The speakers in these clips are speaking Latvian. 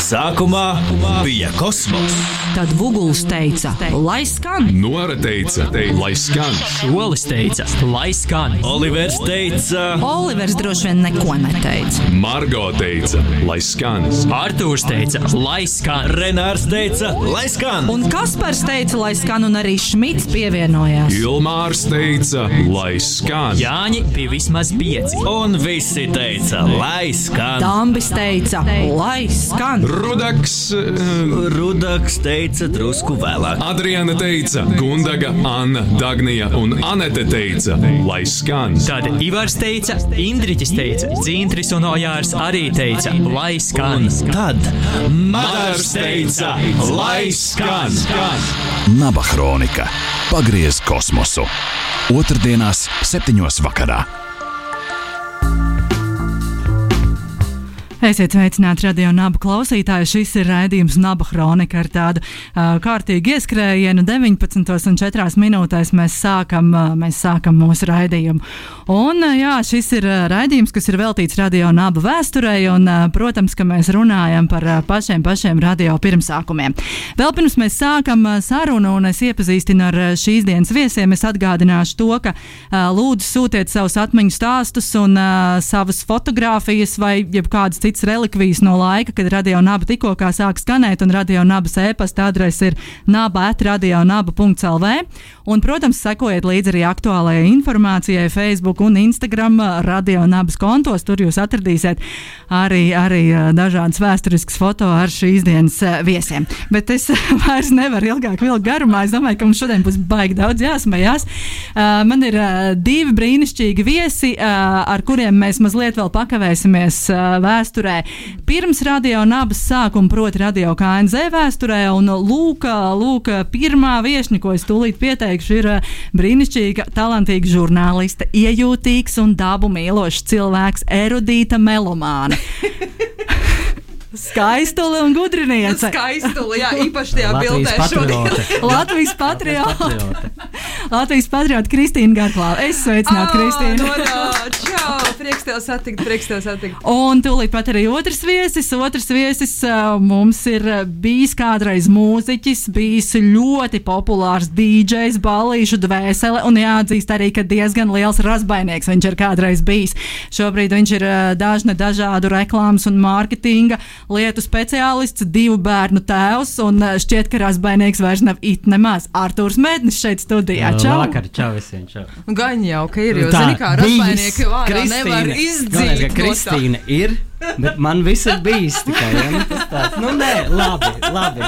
Sākumā bija kosmos. Tad Vuguls teica, lai skan. Nora teica, lai skan. Olis teica, lai skan. Olivers teica, Olivers droši vien neko neteica. Margo teica, lai skan. Artūrs teica, lai skan. Renārs teica, lai skan. Un Kaspars teica, lai skan, un arī Šmits pievienojās. Ilmārs teica, lai skan. Jāņi bija vismaz pieci. Un visi teica, lai skan. Dambis teica, lai skan. Rudaks, eh, Rudaks teica drusku vēlāk. Adriana teica, Gundaga, Anna, Dagnija un Anete teica, lai skan. Tad Ivars teica, Indriķis teica, Dzintris un Ojārs arī teica, lai skan. Tad Madars teica, lai skan. Naba Hronika. Pagriez kosmosu. Otrdienās, septiņos vakarā. Esiet sveicināti radio nabu klausītāji. Šis ir raidījums Naba Hronika ar tādu uh, kārtīgu ieskrējienu. 19,4 minūtēs mēs sākam, uh, mēs sākam mūsu raidījumu. Un, uh, jā, šis ir uh, raidījums, kas ir veltīts radio nabu vēsturei, un, uh, protams, ka mēs runājam par uh, pašiem, pašiem radio pirmsākumiem. Vēl pirms mēs sākam uh, sarunu un es iepazīstinu ar uh, šīs dienas viesiem, es atgādināšu to, ka uh, lūdzu sūtiet savus atmiņu stāstus un uh, savas fotogrāfijas vai jebkādas citas citas relikvijas no laika, kad radio naba tikko sāk skanēt, un radio nabas e-pasta adrese ir naba.radionaba.lv. Un, protams, sekojiet līdzi arī aktuālajai informācijai Facebook un Instagram radio nabas kontos. Tur jūs atradīsiet arī, arī dažādas vēsturiskas foto ar šīs dienas viesiem. Bet es vairs nevaru ilgāk vilkt garumā. Es domāju, ka mums šodien būs baigi daudz jāsmējās. Man ir divi brīnišķīgi viesi, ar kuriem mēs mazliet vēl pakavēsimies vēsturē vēsturē. Pirms radio nabas sākuma, proti, radio KNZ vēsturē, un lūk, lūk pirmā viesņa, ko es tūlīt pieteikšu, ir brīnišķīga, talantīga žurnāliste, iejūtīgs un dabu mīlošs cilvēks, erudīta melomāna. Skaistuli un gudriniece. Skaistuli, jā, īpaši tajā bildē šodien. Latvijas patriota. Latvijas patriota Kristīna Garklāva. Es sveicinātu Kristīnu. No, čau, prieks tev satikt, prieks tev satikt. Un tūlīt pat arī otrs viesis. Otrs viesis mums ir bijis kādreiz mūziķis, bijis ļoti populārs DJs, balīšu dvēsele un jāatzīst arī, ka diezgan liels razbainieks viņš ir kādreiz bijis. Šobrīd viņš ir dažne dažādu reklāmas un mārketinga lietu speciālists, divu bērnu tēvs, un šķiet, ka rasbainieks vairs nav it nemaz. Artūrs Mēdnis šeit studijā. Čau! Vakar, čau visiem! Čau. Gan jau, ka ir, jo zini, kā rasbainieki vārā nevar izdzīt. Kristīna ir. Bet man viss ir bijis tikai ja? tāds, nu, nē, labi. labi.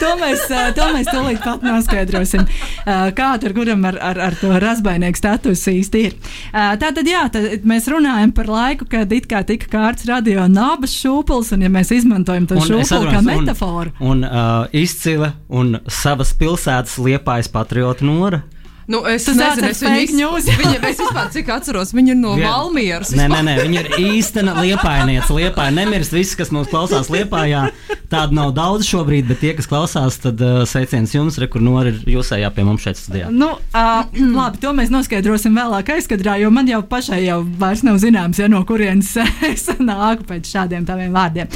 to, mēs, to mēs tūlīt pat noskaidrosim. Kā tur kuram ar, ar, ar to rasbainieku statusu īsti ir. Tā tad, jā, tad mēs runājam par laiku, kad it kā tika kārts radio nabas šūpuls, un ja mēs izmantojam to šūpuli kā metaforu. Un, un uh, izcila un savas pilsētas liepājas patriota nora. Nu, es Tas nezinu, es viņu īsti, viņa, es vispār cik atceros, viņa ir no Vien. Valmieras. Nē, nē, nē, viņa ir īstena liepainiece. Liepaini nemirst visi, kas mums klausās liepājā. Tāda nav daudz šobrīd, bet tie, kas klausās, tad uh, sveiciens jums, re, kur nori ir jūsējā pie mums šeit studijā. Nu, uh, labi, to mēs noskaidrosim vēlāk aizkadrā, jo man jau pašai jau vairs nav zināms, ja no kurienes es nāku pēc šādiem taviem vārdiem.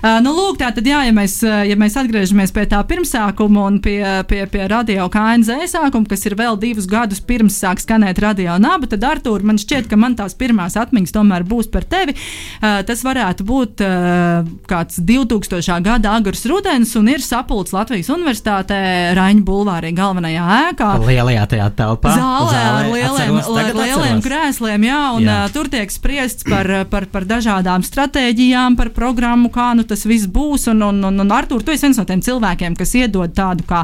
Uh, nu, lūk, tā tad jā, ja mēs, ja mēs atgriežamies pie tā pirmsākuma un pie, pie, pie radio KNZ sākuma, kas ir vēl divi divus gadus pirms sāk skanēt radio naba, tad Artur, man šķiet, ka man tās pirmās atmiņas tomēr būs par tevi. Uh, tas varētu būt uh, kāds 2000. gada agrs rudens un ir sapulcs Latvijas Universitātē Raņa bulvārī galvenajā ēkā. Lielajā tajā telpā. Zālē, zālē ar lieliem, atceros, lieliem krēsliem, jā, un jā. Uh, tur tiek spriests par, par, par dažādām stratēģijām, par programmu, kā nu tas viss būs. Un, un, un, un Artur, tu esi viens no tiem cilvēkiem, kas iedod tādu kā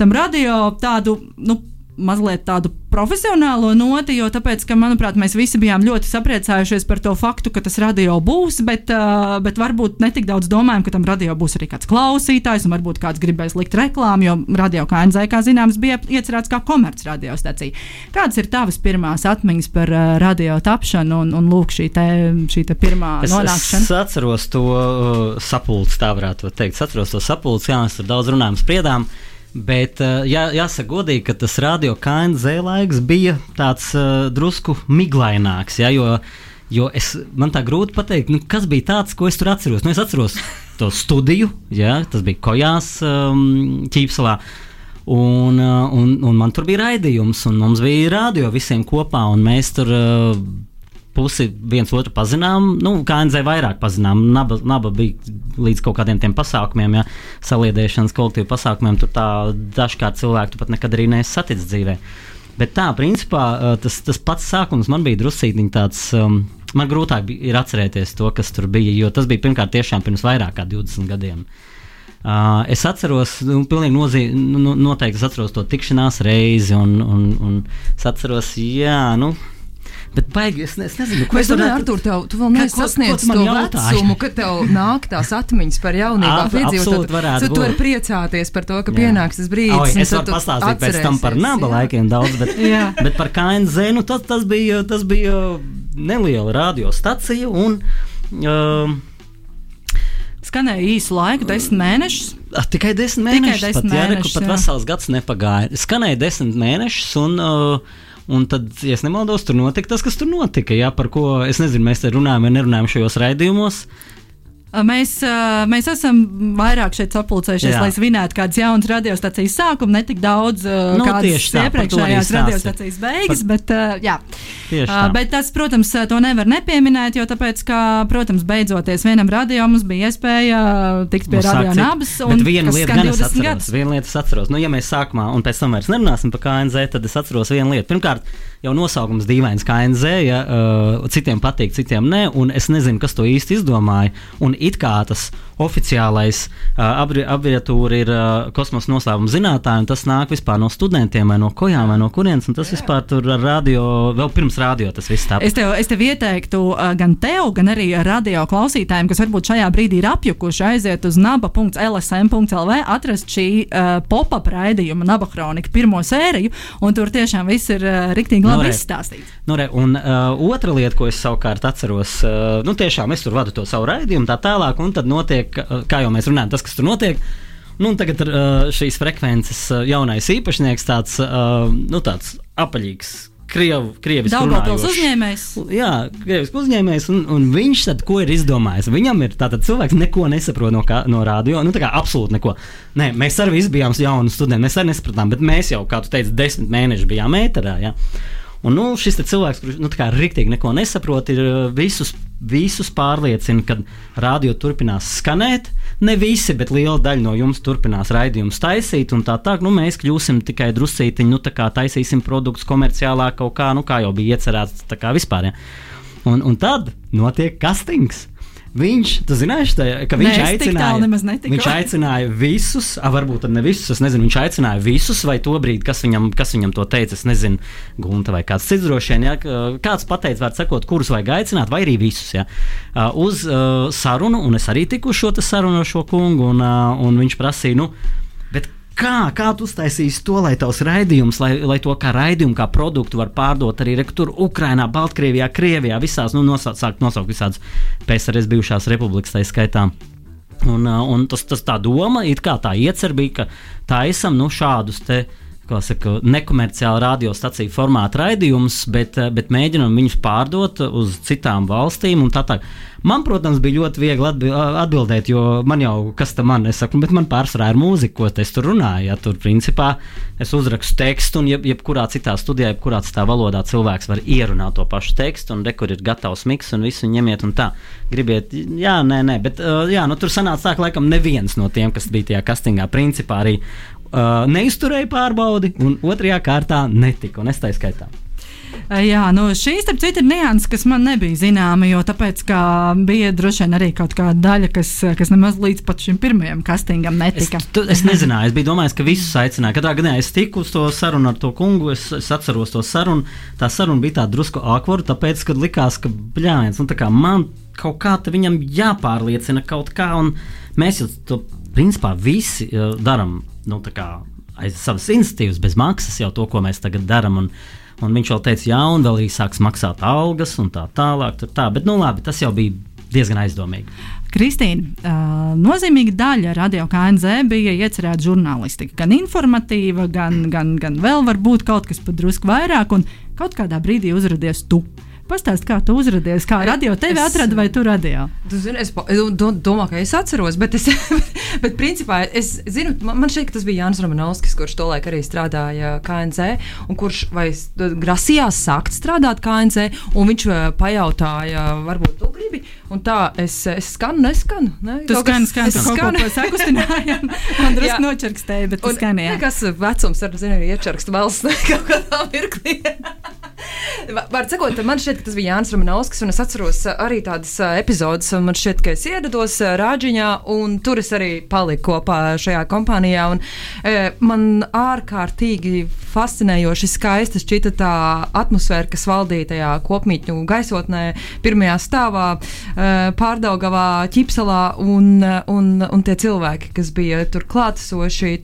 tam radio tādu nu, mazliet tādu profesionālo noti, jo tāpēc, ka, manuprāt, mēs visi bijām ļoti sapriecājušies par to faktu, ka tas radio būs, bet, uh, bet varbūt netik daudz domājam, ka tam radio būs arī kāds klausītājs, un varbūt kāds gribēs likt reklāmu, jo radio KNZ, kā zināms, bija iecerēts kā komercradiostacija. Kādas ir tavas pirmās atmiņas par uh, radio tapšanu un, un lūk, šī, te, šī te pirmā es, nonākšana? Es atceros to uh, sapulci, tā varētu teikt. Es atceros to sapulci, jā, mēs tur daudz runājam, spriedām. Uh, Bet uh, jā, jāsaka, godīgi, ka tas radio KNZ laiks bija tāds uh, drusku miglaināks. Ja, jo, jo es, man tā grūti pateikt, nu, kas bija tāds, ko es tur atceros. Nu, es atceros to studiju, ja, tas bija Kojās, um, Ķīpselā. Un, uh, un, un man tur bija raidījums, un mums bija rādio visiem kopā, un mēs tur uh, pusi viens otru pazinām. Nu, kā NZ vairāk pazinām. Naba, naba bija līdz kaut kādiem tiem pasākumiem, ja saliedēšanas kolektīvu pasākumiem. Tur tā dažkārt cilvēku pat nekad arī neesi saticis dzīvē. Bet tā, principā, tas, tas pats sākums man bija drusīgi tāds. Um, man grūtāk bija atcerēties to, kas tur bija, jo tas bija pirmkārt tiešām pirms vairāk kā 20 gadiem. Uh, es atceros, nu, nozī, nu, noteikti es atceros to tikšanās reizi, un, un, un es atceros, jā, nu. Bet baigi, es, ne, es nezinu, ko es domāju. Artur, tev, tu vēl neesi sasniedzis to vecumu, kad tev nāk tās atmiņas par jaunībā piedzīvot. Tu, vari priecāties par to, ka jā. pienāks tas brīdis. Oi, es varu pastāstīt pēc tam par naba laikiem daudz, bet, bet par KNZ, nu tas, tas, bija, tas bija neliela radiostacija un. Uh, Skanēja īsu laiku, desmit mēnešus. A, tikai desmit mēnešus. Tikai desmit pat, mēnešus jā, pat vesels gads nepagāja. Skanēja desmit mēnešus, un, uh, un tad, ja nemaldos, tur notika tas, kas tur notika. Jā, par ko es nezinu, mēs te runājam vai nerunājam šajos raidījumos. Mēs, mēs esam vairāk šeit sapulcējušies, Jā. lai svinētu kādas jaunas radiostacijas sākumu, ne tik daudz nu, kādas iepriekšējās radiostacijas beigas, par... bet, jā. bet tas, protams, to nevar nepieminēt, jo tāpēc, ka, protams, beidzoties vienam radio mums bija iespēja tikt pie radio nabas. Bet viena lieta gan es atceros, gadus. viena lieta es atceros, nu, ja mēs sākumā un pēc tam vairs nerunāsim par KNZ, tad es atceros vienu lietu. Pirmkārt, jau nosaukums dīvains KNZ, ja uh, citiem patīk, citiem nē, un es nezinu, kas to īsti izdomāja. Un it kā tas oficiālais uh, abreviatūra ir uh, kosmosa noslēpuma zinātnē, un tas nāk vispār no studentiem vai no kojām vai no kurienes, un tas Jā. vispār tur ar radio, vēl pirms radio tas viss tāpat. Es tev, es tev ieteiktu uh, gan tev, gan arī radio klausītājiem, kas varbūt šajā brīdī ir apjukuši, aiziet uz naba.lsm.lv, atrast šī uh, pop-up raidījuma naba kronika pirmo sēriju, un tur tiešām viss ir uh, riktīgi labi nu, izstāstīts. Nu, re, un uh, otra lieta, ko es savukārt atceros, uh, nu tiešām es tur vadu to savu raidījumu tā tālāk, un tad notiek, uh, kā jau mēs runājam, tas, kas tur notiek. Nu, tagad uh, šīs frekvences uh, jaunais īpašnieks, tāds, uh, nu, tāds apaļīgs Krievu, krievisku Daugavpils uzņēmējs. Jā, krievisku uzņēmējs, un, un viņš tad ko ir izdomājis? Viņam ir tātad cilvēks neko nesaprot no, kā, no rādio, nu tā kā absolūti neko. Nē, mēs arī bijām jauni studenti, mēs arī nesapratām, bet mēs jau, kā tu teici, desmit mēneši bijām ēterā. Ja? Un nu, šis cilvēks, kurš nu, rīktīgi neko nesaprot, ir uh, visus, visus pārliecina, ka radio turpinās skanēt. Ne visi, bet liela daļa no jums turpinās raidījumus taisīt, un tā tā, nu, mēs kļūsim tikai drusītiņi, nu, tā kā taisīsim produktus komerciālā kaut kā, nu, kā jau bija iecerēts, tā kā vispār. Ja. Un, un tad notiek kastings. Viņš, tu zināji, tā, ka viņš Nē, aicināja, viņš aicināja visus, a, varbūt ne visus, es nezinu, viņš aicināja visus, vai to brīdi, kas viņam, kas viņam to teica, es nezinu, Gunta vai kāds cits droši vien, ja, kāds pateica, var sakot, kurus vajag aicināt, vai arī visus, ja, uz uh, sarunu, un es arī tiku šo sarunu ar šo kungu, un, uh, un viņš prasīja, nu, Kā, kā tu uztaisīsi to, lai tavs raidījums, lai, lai to kā raidījumu, kā produktu var pārdot arī tur, Ukrajinā, Baltkrievijā, Krievijā, visās, nu, nosaukt, sākt nosaukt visādas PSRS bijušās republikas, tā skaitā. Un, un tas, tas tā doma, it kā tā iecer bija, ka taisam nu, šādus te saka, nekomerciālu radiostaciju formātu raidījumus, bet, bet mēģinām viņus pārdot uz citām valstīm. Tā tā. Man, protams, bija ļoti viegli atbildēt, jo man jau, kas tam man, es saku, bet man pārsvarā ir mūzika, ko es tur runāju. Ja, tur, principā, es uzrakstu tekstu, un jeb, jebkurā citā studijā, jebkurā citā valodā cilvēks var ierunāt to pašu tekstu, un rekur ir gatavs miks, un visu ņemiet un tā. Gribiet, jā, nē, nē, bet jā, nu, tur sanāca tā, ka laikam neviens no tiem, kas bija tajā kastingā, principā arī uh, neizturēja pārbaudi, un otrajā kārtā netika, un es tā skaitā. Jā, nu šī starp citu ir nianses, kas man nebija zināma, jo tāpēc, bija droši vien arī kaut kāda daļa, kas, kas nemaz līdz šim pirmajam castingam netika. Es, tu, es nezināju, es biju domājis, ka visus aicināja. Katrā gadījumā es tiku uz to sarunu ar to kungu, es, es atceros to sarunu. Tā saruna bija tāda drusku akvara, tāpēc, kad likās, ka bļāviens, nu tā kā man kaut kā viņam jāpārliecina kaut kā, un mēs jau to principā visi uh, darām. Nu, aiz savas institīvas, bez maksas jau to, ko mēs tagad darām. Un viņš vēl teica, jā, un vēl arī sāks maksāt algas un tā tālāk. Tā. Bet, nu, labi, tas jau bija diezgan aizdomīgi. Kristīna, uh, nozīmīga daļa radio KNZ bija iecerēta žurnālistika. Gan informatīva, gan, gan, gan vēl varbūt kaut kas pat drusku vairāk, un kaut kādā brīdī uzrādījās tu. Pastāst, kā tu uzradies, kā radio tevi es, atrada vai tu radio? Tu zini, es do, domāju, ka es atceros, bet, es, bet principā es zinu, man, man šķiet, ka tas bija Jānis Romanovskis, kurš tolaik arī strādāja KNC, un kurš vai grasījās sākt strādāt KNC, un viņš pajautāja, varbūt tu gribi, un tā es, es skanu, neskanu. Ne? Tu skani, skani, skani. Kaut ko sakustinājām, man drusku nočerkstēja, bet tu skani, jā. Kas vecums, ar, zinu, iečerkst valsts kaut kādā mirklī. Var sakot, man šķiet, ka tas bija Jānis Romanovskis, un es atceros uh, arī tādas uh, epizodes. Man šķiet, ka es ierados uh, Rāģiņā, un tur es arī paliku kopā šajā kompānijā. Un, e, man ārkārtīgi fascinējoši skaista šķita tā atmosfēra, kas valdīja tajā kopmītņu gaisotnē, pirmajā stāvā, e, pārdaugavā, ķipselā, un, un, un tie cilvēki, kas bija tur klātesoši.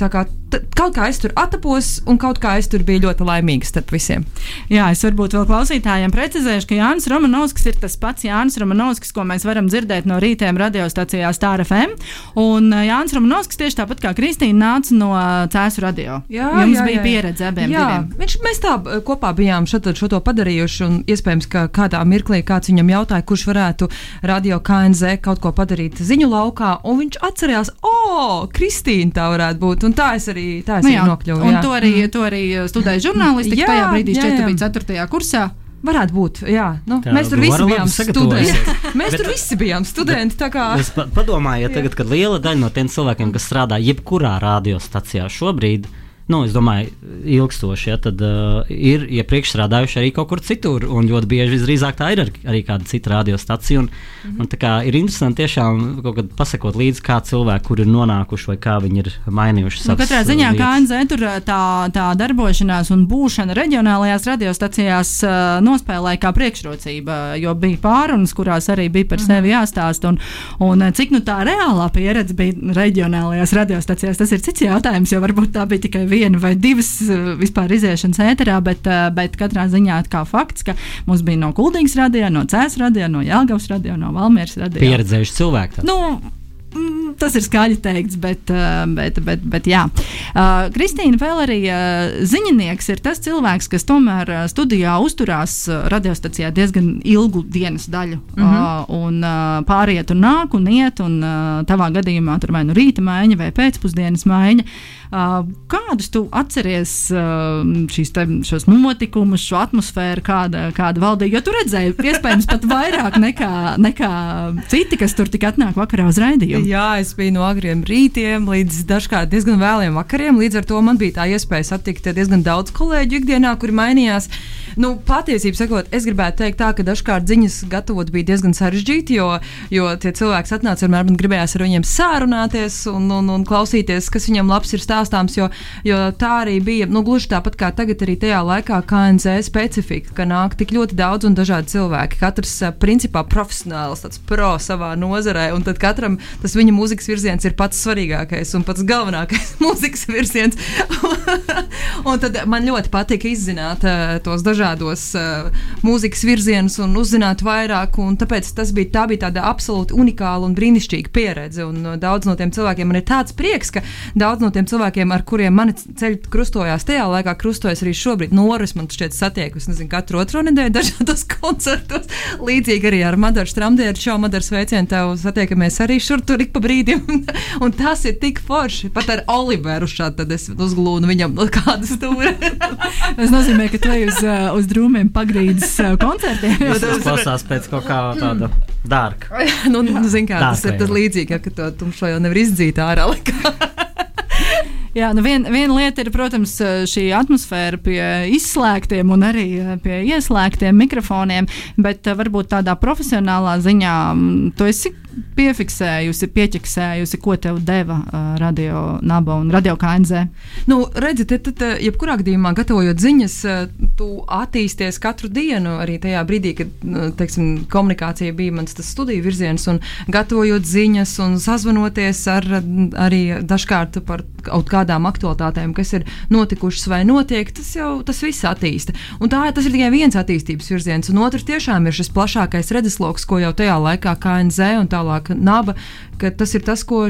Kaut kā es tur atapos, un kaut kā es tur biju ļoti laimīgs starp visiem. Jā, es varbūt vēl klausītājiem precizēšu, ka Jānis Romanovskis ir tas pats Jānis Romanovskis, ko mēs varam dzirdēt no rītiem radiostacijā Star FM. Un Jānis Romanovskis tieši tāpat kā Kristīna nāca no Cēsu radio. Jā, Jums jā, bija jā. pieredze abiem. Jā, diviem. viņš, mēs tā kopā bijām šo, šo to padarījuši, un iespējams, ka kādā mirklī kāds viņam jautāja, kurš varētu radio KNZ kaut ko padarīt ziņu laukā, un viņš atcerējās, o, oh, Kristīna tā varētu būt, un tā es arī, tā es nu, arī nokļuvu. Un jā. to arī, to arī studēju žurnālistiku tajā brīdī, 4. kursā. Varētu būt, jā. Nu, tā, mēs tur visi bijām studenti. mēs Bet, tur visi bijām studenti. Es padomāju, ja tagad, kad liela daļa no tiem cilvēkiem, kas strādā jebkurā radiostacijā šobrīd, ir nu, es domāju, ilgstoši, ja, tad uh, ir iepriekš strādājuši arī kaut kur citur. Un ļoti bieži visdrīzāk tā ir ar, arī kāda cita radiostacija. Un, mm -hmm. un tā kā ir interesanti tiešām kaut kad pasakot līdzi, kā cilvēki, kur ir nonākuši vai kā viņi ir mainījuši savu. Nu, katrā ziņā uh, KNZ tur uh, tā, tā darbošanās un būšana reģionālajās radiostacijās uh, nospēlēja kā priekšrocība, jo bija pārunas, kurās arī bija par mm -hmm. sevi jāstāst. Un, un cik nu tā reālā pieredze bija reģionālajās radiostacijās, tas ir cits jautājums, jo varbūt tā bija tikai viena vai divas eh, vispār iziešanas ēterā, bet, eh, bet katrā ziņā kā fakts, ka mums bija no Kuldīgas radio, no Cēzes radio, no Jālgavas radio, no Valmieras radio. Pieredzējuši cilvēki. Nu, Mm, tas ir skaļi teikts, bet, uh, bet, bet, bet jā. Uh, Kristīna vēl arī uh, ziņinieks ir tas cilvēks, kas tomēr studijā uzturās radiostacijā diezgan ilgu dienas daļu. Mm -hmm. Un pāriet un nāk un iet, un tavā gadījumā tur vai nu rīta maiņa vai pēcpusdienas maiņa. Kādus tu atceries šīs te, šos notikumus, šo atmosfēru, kāda, kāda valdīja? Jo tu redzēji, iespējams, pat vairāk nekā, nekā citi, kas tur tik atnāk vakarā uz raidījumu. Jā, es biju no agriem rītiem līdz dažkārt diezgan vēliem vakariem. Līdz ar to man bija tā iespēja satikt diezgan daudz kolēģu ikdienā, kuri mainījās. Nu, patiesībā sakot, es gribētu teikt, tā, ka dažkārt ziņas gatavot bija diezgan sarežģīti, jo, jo tie cilvēki atnāca vienmēr man gribējās ar viņiem sārunāties un, un, un klausīties, kas viņam labs ir stāstāms. Jo, jo tā arī bija nu, gluži tāpat kā tagad, arī tajā laikā KNZ specifika, ka nāk tik ļoti daudz un dažādi cilvēki. Katrs principā profesionāls, tāds pro savā nozarē, un tad katram tas viņa mūzikas virziens ir pats svarīgākais un pats galvenākais mūzikas virziens. un tad man ļoti patika izzināt uh, tos dažādos uh, mūzikas virzienus un uzzināt vairāk. Un tāpēc tas bija, tā bija tāda absolūti unikāla un brīnišķīga pieredze. Un uh, daudz no tiem cilvēkiem man ir tāds prieks, ka daudz no tiem cilvēkiem, ar kuriem mani ceļi krustojās tajā laikā, krustojas arī šobrīd. Noris man šķiet satiekus, nezinu, katru otro nedēļu dažādos koncertos. Līdzīgi arī ar Madaru Stramdieru šo Madaru sveicienu tev satiekamies arī šur tur ik pa brīdim. Un, un tas ir tik forši. Pat ar Oliveru šādi es uzglūnu viņam no kādas stūra. tas nozīmē, ka tu ej uz, uh, uz drūmiem pagrīdes koncertiem. Tas klausās pēc kaut kā tāda dārga. nu, nu, zin kā, tas ir tas līdzīgi, ka to tumšo jau nevar izdzīt ārā. Jā, nu vien, viena lieta ir, protams, šī atmosfēra pie izslēgtiem un arī pie ieslēgtiem mikrofoniem, bet varbūt tādā profesionālā ziņā tu esi piefiksējusi, pieķeksējusi, ko tev deva uh, radio naba un radio KNZ? Nu, redziet, tad, tad, jebkurā gadījumā, gatavojot ziņas, tu attīsties katru dienu, arī tajā brīdī, kad teiksim, komunikācija bija mans studiju virziens, un gatavojot ziņas un sazvanoties ar arī dažkārt par kaut kādām aktualitātēm, kas ir notikušas vai notiek, tas jau tas viss attīsta. Un tā tas ir tikai viens attīstības virziens, un otrs tiešām ir šis plašākais redzesloks, ko jau tajā laikā KNZ un tālāk Naba, ka tas ir tas, ko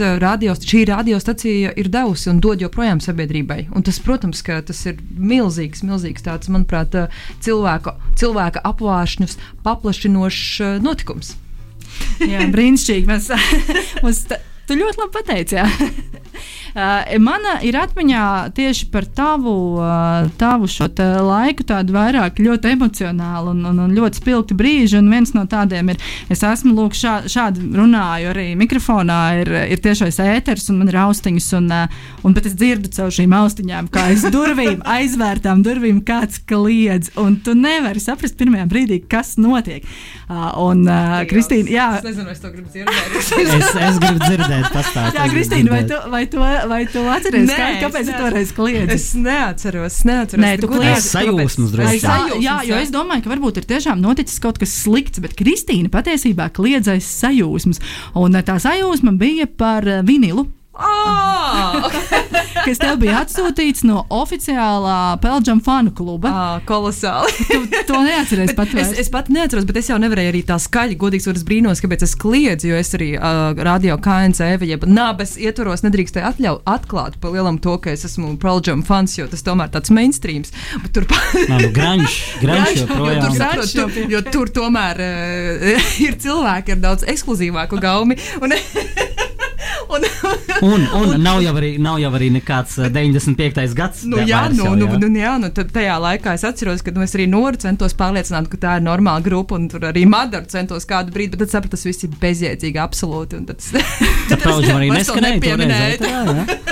eh, radios, šī radiostacija ir devusi un dod joprojām sabiedrībai. Un tas, protams, ka tas ir milzīgs, milzīgs tāds, manuprāt, eh, cilvēka, cilvēka apvāršņus paplašinošs eh, notikums. Jā, brīnišķīgi. Mēs, mums, tu ļoti labi pateici. jā. Uh, mana ir atmiņā tieši par tavu, uh, tavu šo te laiku, tādu vairāk ļoti emocionālu un, un, un ļoti spilgtu brīžu. Un viens no tādiem ir, es esmu lūk, šā, šādi runāju arī mikrofonā, ir, ir tiešais ēters un man ir austiņas, un, uh, un bet es dzirdu caur šīm austiņām, kā aiz durvīm, aizvērtām durvīm kāds kliedz, un tu nevari saprast pirmajā brīdī, kas notiek. Uh, un uh, Kristīna, jā. Es nezinu, vai es to gribu dzirdēt. Es, es gribu dzirdēt, pastāstīt. Jā, Kristīna, vai tu, vai tu, vai tu atceries, Nē, kā, kāpēc tu toreiz kliedzi? Es neatceros, es neatceros. Nē, tu kliedzi. Sajūsmas droši sajūsmas, jā, jo es domāju, ka varbūt ir tiešām noticis kaut kas slikts, bet Kristīna patiesībā kliedzais sajūsmas. Un tā sajūsma bija par eh, vinilu. Ah, Kas tev bija atsūtīts no oficiālā Pelģam fanu kluba? ah, kolosāli. Tu to neatceries pat Es, es pat neatceros, bet es jau nevarēju arī tā skaļi, godīgi sakot, brīnos, kāpēc es kliedzu, jo es arī uh, radio KNCV, jeb nabas ietvaros nedrīkstēju atļaut atklāt pa lielam to, ka es esmu Pearl fans, jo tas tomēr tāds mainstreams. Bet tur Nā, nu, Granš, granš Jo tur, joprojām. saprot, tur, jo tur tomēr uh, ir cilvēki ar daudz ekskluzīvāku gaumi. Un, un, Un, un nav, jau arī, nav jau arī nekāds eh, 95. gads. Nu, jā, nu, jau, nu, jā. nu, jā, nu tad tajā laikā es atceros, ka nu, es arī Noru centos pārliecināt, ka tā ir normāla grupa, un tur arī Madaru centos kādu brīdi, bet tad sapratu, tas viss ir bezjēdzīgi, absolūti. un Tad es Pauģim arī vairs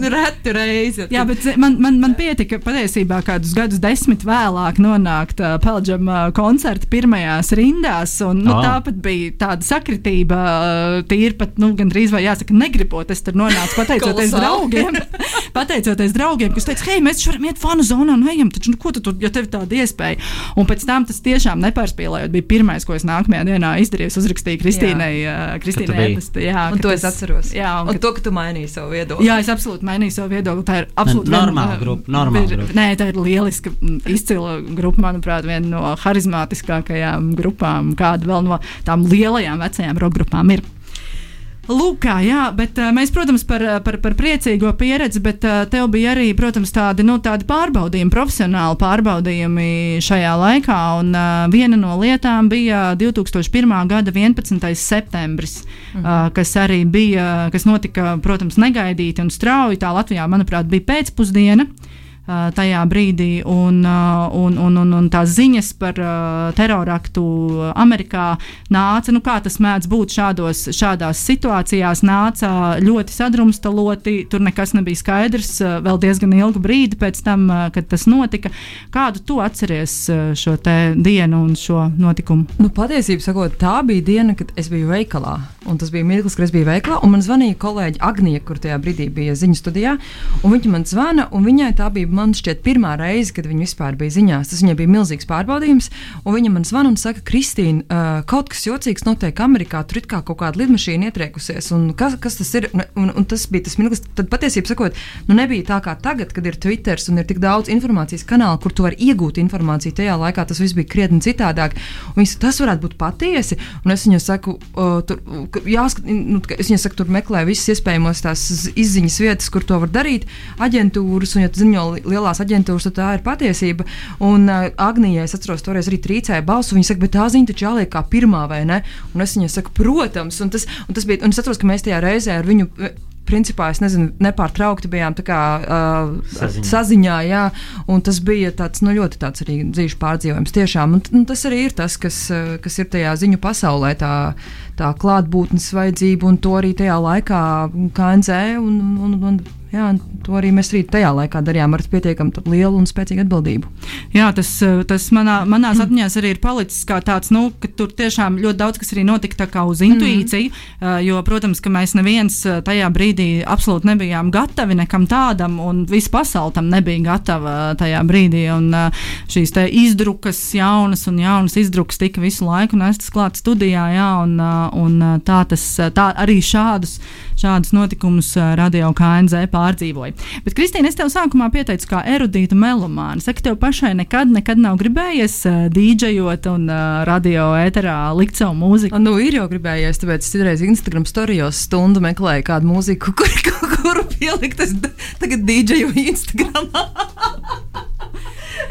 nu, reti reizi. Jā, bet zi- man, man, man pietika patiesībā kādus gadus desmit vēlāk nonākt uh, Pelģam uh, koncerta pirmajās rindās. Un, nu, Ah. Tāpat bija tāda sakritība, uh, tīri pat nu, gandrīz vai jāsaka, negribot. Es tur nonācu pateicoties draugiem. pateicoties draugiem, kas teica, hei, mēs varam iet fanu zonā un ejam, taču, nu, ko tu tur, ja tev ir tāda iespēja. Un pēc tam tas tiešām nepārspīlējot, bija pirmais, ko es nākamajā dienā izdarīju. Es uzrakstīju Kristīnai, uh, Kristīnai ēpastu, jā, Un to es atceros. Jā, un, un ka- to, ka tu mainīji savu viedokli. Jā, es absolūti mainīju savu viedokli. Tā ir absolūti normāla grupa, normāla ir- grupa. Nē, tā ir lieliska, izcila grupa. Manuprāt, viena no harizmātiskākajām grupām, kāda vēl no tām lielajām vecajām roka grupām ir. Lūk, kā, jā, bet uh, mēs, protams, par, uh, par, par priecīgo pieredzi, bet uh, tev bija arī, protams, tādi, nu, tādi pārbaudījumi, profesionāli pārbaudījumi šajā laikā. Un viena no lietām bija 2001. gada 11. septembris, mhm. kas arī bija, kas notika, protams, negaidīti un strauji. Tā Latvijā, manuprāt, bija pēcpusdiena. Tajā brīdī, un, un, un, un, un tās ziņas par teroraktu Amerikā nāca, nu, kā tas mēdz būt šādos, šādās situācijās, nāca ļoti sadrumstaloti. Tur nekas nebija skaidrs vēl diezgan ilgu brīdi pēc tam, kad tas notika. Kādu tu atceries šo te dienu un šo notikumu? Nu, patiesībā sakot, tā bija diena, kad es biju veikalā. Un tas bija mirklis, kad es biju veikalā. Un man zvanīja kolēģi Agnija, kur tajā brīdī bija ziņu studijā. un Viņa man zvana, un viņai tā bija, man šķiet, pirmā reize, kad viņa vispār bija ziņās. Tas viņai bija milzīgs pārbaudījums. Viņa man zvana un saka, Kristīna, uh, kaut kas jocīgs notiek Amerikā. Tur ir kā kaut kāda lidmašīna ietriekusies. Kas, kas tas ir? Un, un, tas bija tas mirklis. Tad patiesībā sakot, nu nebija tā kā tagad, kad ir Twitter un ir tik daudz informācijas kanālu, kur tu vari iegūt informāciju. Tajā laikā tas viss bija krietni citādāk. Un Viņa saka, tas varētu būt patiesi. Un es viņai saku, uh, tur, ka jāskat, nu, es viņai saku, tur meklē visas iespējamās tās izziņas vietas, kur to var darīt. Aģentūras, un ja ziņo lielās aģentūras, tad tā ir patiesība. Un uh, Agnija, es atceros, toreiz arī trīcēja balsu. Viņa saka, bet tā ziņa taču jāliek kā pirmā, vai ne? Un es viņai saku, protams. Un tas, un tas bija, un es atceros, ka mēs tajā reizē ar viņu. eh, Principā es nezinu, nepārtraukti bijām kā, uh, Saziņā. saziņā, jā, un tas bija tāds, nu, ļoti tāds arī dzīves pārdzīvojums. Tiešām, un, un tas arī ir tas, kas, eh, kas ir tajā ziņu pasaulē, tā, tā klātbūtnes vajadzība, un to arī tajā laikā KNZ un, un, un, jā, to arī mēs arī tajā laikā darījām ar pietiekami lielu un spēcīgu atbildību. Jā, tas, eh, tas manā, manās atmiņās arī ir palicis kā tāds, nu, ka tur tiešām ļoti daudz kas arī notika uz intuīciju, mm. jo, protams, ka mēs neviens eh, tajā brīdī absolūti nebijām gatavi nekam tādam, un visa pasaule tam nebija gatava tajā brīdī, un šīs izdrukas, jaunas un jaunas izdrukas tika visu laiku nestas klāt studijā, jā, un, un tā tas, tā arī šādus, šādus notikumus radio KNZ pārdzīvoja. Bet, Kristīne, es tev sākumā pieteicu kā erudītu melomānu. Saka, tev pašai nekad, nekad nav gribējies uh, dīdžejot un uh, radio ēterā likt savu mūziku? Nu, ir jau gribējies, tāpēc es citreiz Instagram storijos stundu meklēju kādu mūziku, kur, kur, kuru pielikt. Es tagad dīdžeju Instagramā.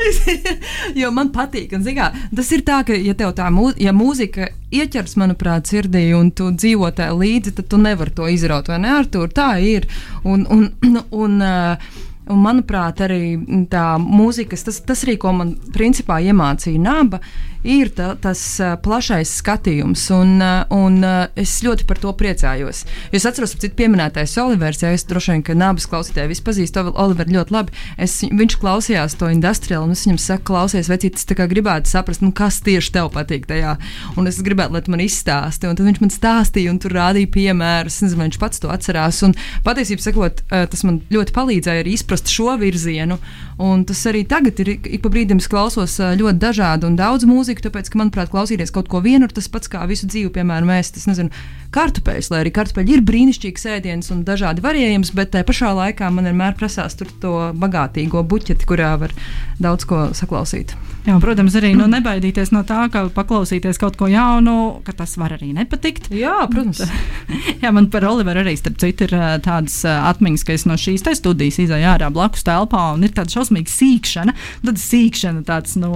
jo man patīk. Un, zikā, tas ir tā, ka, ja tev tā mū, ja mūzika ieķers, manuprāt, sirdī, un tu dzīvo tajā līdzi, tad tu nevari to izraut. Vai ne, Artur? Tā ir. Un, un, un, uh, Un, manuprāt, arī tā mūzika, tas, tas arī, ko man principā iemācīja naba, ir ta, tas plašais skatījums. Un, un es ļoti par to priecājos. Es atceros, ka pieminētais Olivers, ja es droši vien, ka nabas klausītāji visi pazīst Oliveru ļoti labi. Es, viņš klausījās to industriālu, un es viņam saku, klausies, vecīt, es gribētu saprast, nu, kas tieši tev patīk tajā. Un es gribētu, lai tu man izstāsti. Un tad viņš man stāstīja, un tur rādīja piemērus. Nezinu, viņš pats to atcerās. Un patiesībā sakot, tas man ļoti palīdzēja arī izprast šo virzienu. Un tas arī tagad ir ik pa brīdim, es klausos ļoti dažādu un daudz mūziku, tāpēc, ka, manuprāt, klausīties kaut ko vienu ir tas pats kā visu dzīvi, piemēram, ēst, es nezinu, kartupeļus, lai arī kartupeļi ir brīnišķīgs ēdiens un dažādi variējums, bet tajā pašā laikā man vienmēr prasās tur to bagātīgo buķeti, kurā var daudz ko saklausīt. Jā, protams, arī nu, nebaidīties no tā, ka paklausīties kaut ko jaunu, ka tas var arī nepatikt. Jā, protams. Jā, man par Oliveru arī starp citu ir tādas atmiņas, ka es no šīs studijas izēju ārā blakus telpā un ir tāda šausmīga sīkšana. Tad sīkšana tāds nu,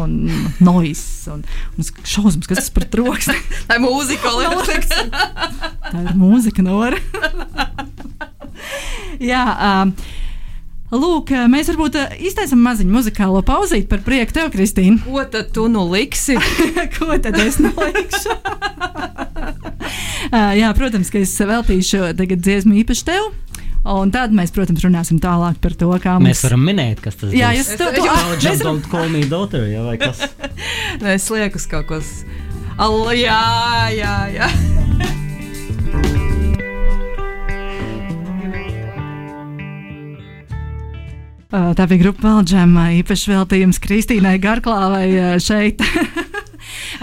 noise un, un šausmas, kas tas par troksni. Tā ir mūzika, Olivers. Tā ir mūzika, Nora. Jā. Um, Lūk, mēs varbūt iztaisām maziņu muzikālo pauzīti par prieku tev, Kristīne. Ko tad tu nu liksi? Ko tad es nolikšu? Jā, protams, ka es veltīšu tagad dziesmu īpaši tev. Un tad mēs, protams, runāsim tālāk par to, kā mums... mēs varam minēt, kas tas ir. Jā, jūs to don't call me daughter, jā, vai kas? Nē, es lieku uz kaut ko. Allah, jā, jā, jā. Tā bija grupa Valģēm, īpaši veltījums Kristīnai Garklāvai šeit.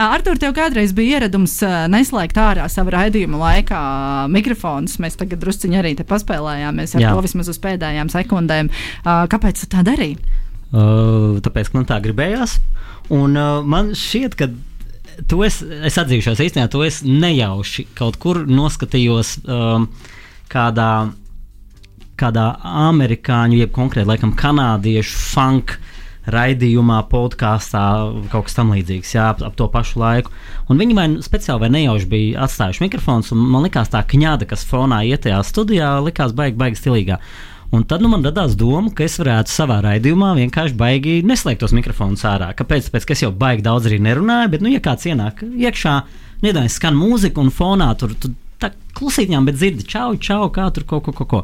Artur, tev kādreiz bija ieradums neslēgt ārā savu raidījumu laikā mikrofonus. Mēs tagad drusciņi arī paspēlējāmies ar Jā. to vismaz uz pēdējām sekundēm. Kāpēc tu tā darīji? Uh, tāpēc, ka man tā gribējās. Un uh, man šķiet, ka to es, es atzīšos īstenībā, to es nejauši kaut kur noskatījos um, kādā kādā amerikāņu, jeb konkrēti laikam kanādiešu funk raidījumā, podkāstā, kaut kas tamlīdzīgs, jā, ap, ap to pašu laiku. Un viņi vai nu speciāli vai nejauši bija atstājuši mikrofons, un man likās tā kņāda, kas fonā iet tajā studijā, likās baigi, baigi stilīgā. Un tad nu, man radās doma, ka es varētu savā raidījumā vienkārši baigi neslēgt tos mikrofonus ārā. Kāpēc? Tāpēc, ka es jau baigi daudz arī nerunāju, bet, nu, ja kāds ienāk iekšā, nedaudz skan mūzika un fonā tur, tur tā klusītiņām, bet dzirdi, čau, čau, kā tur kaut ko, ko, ko.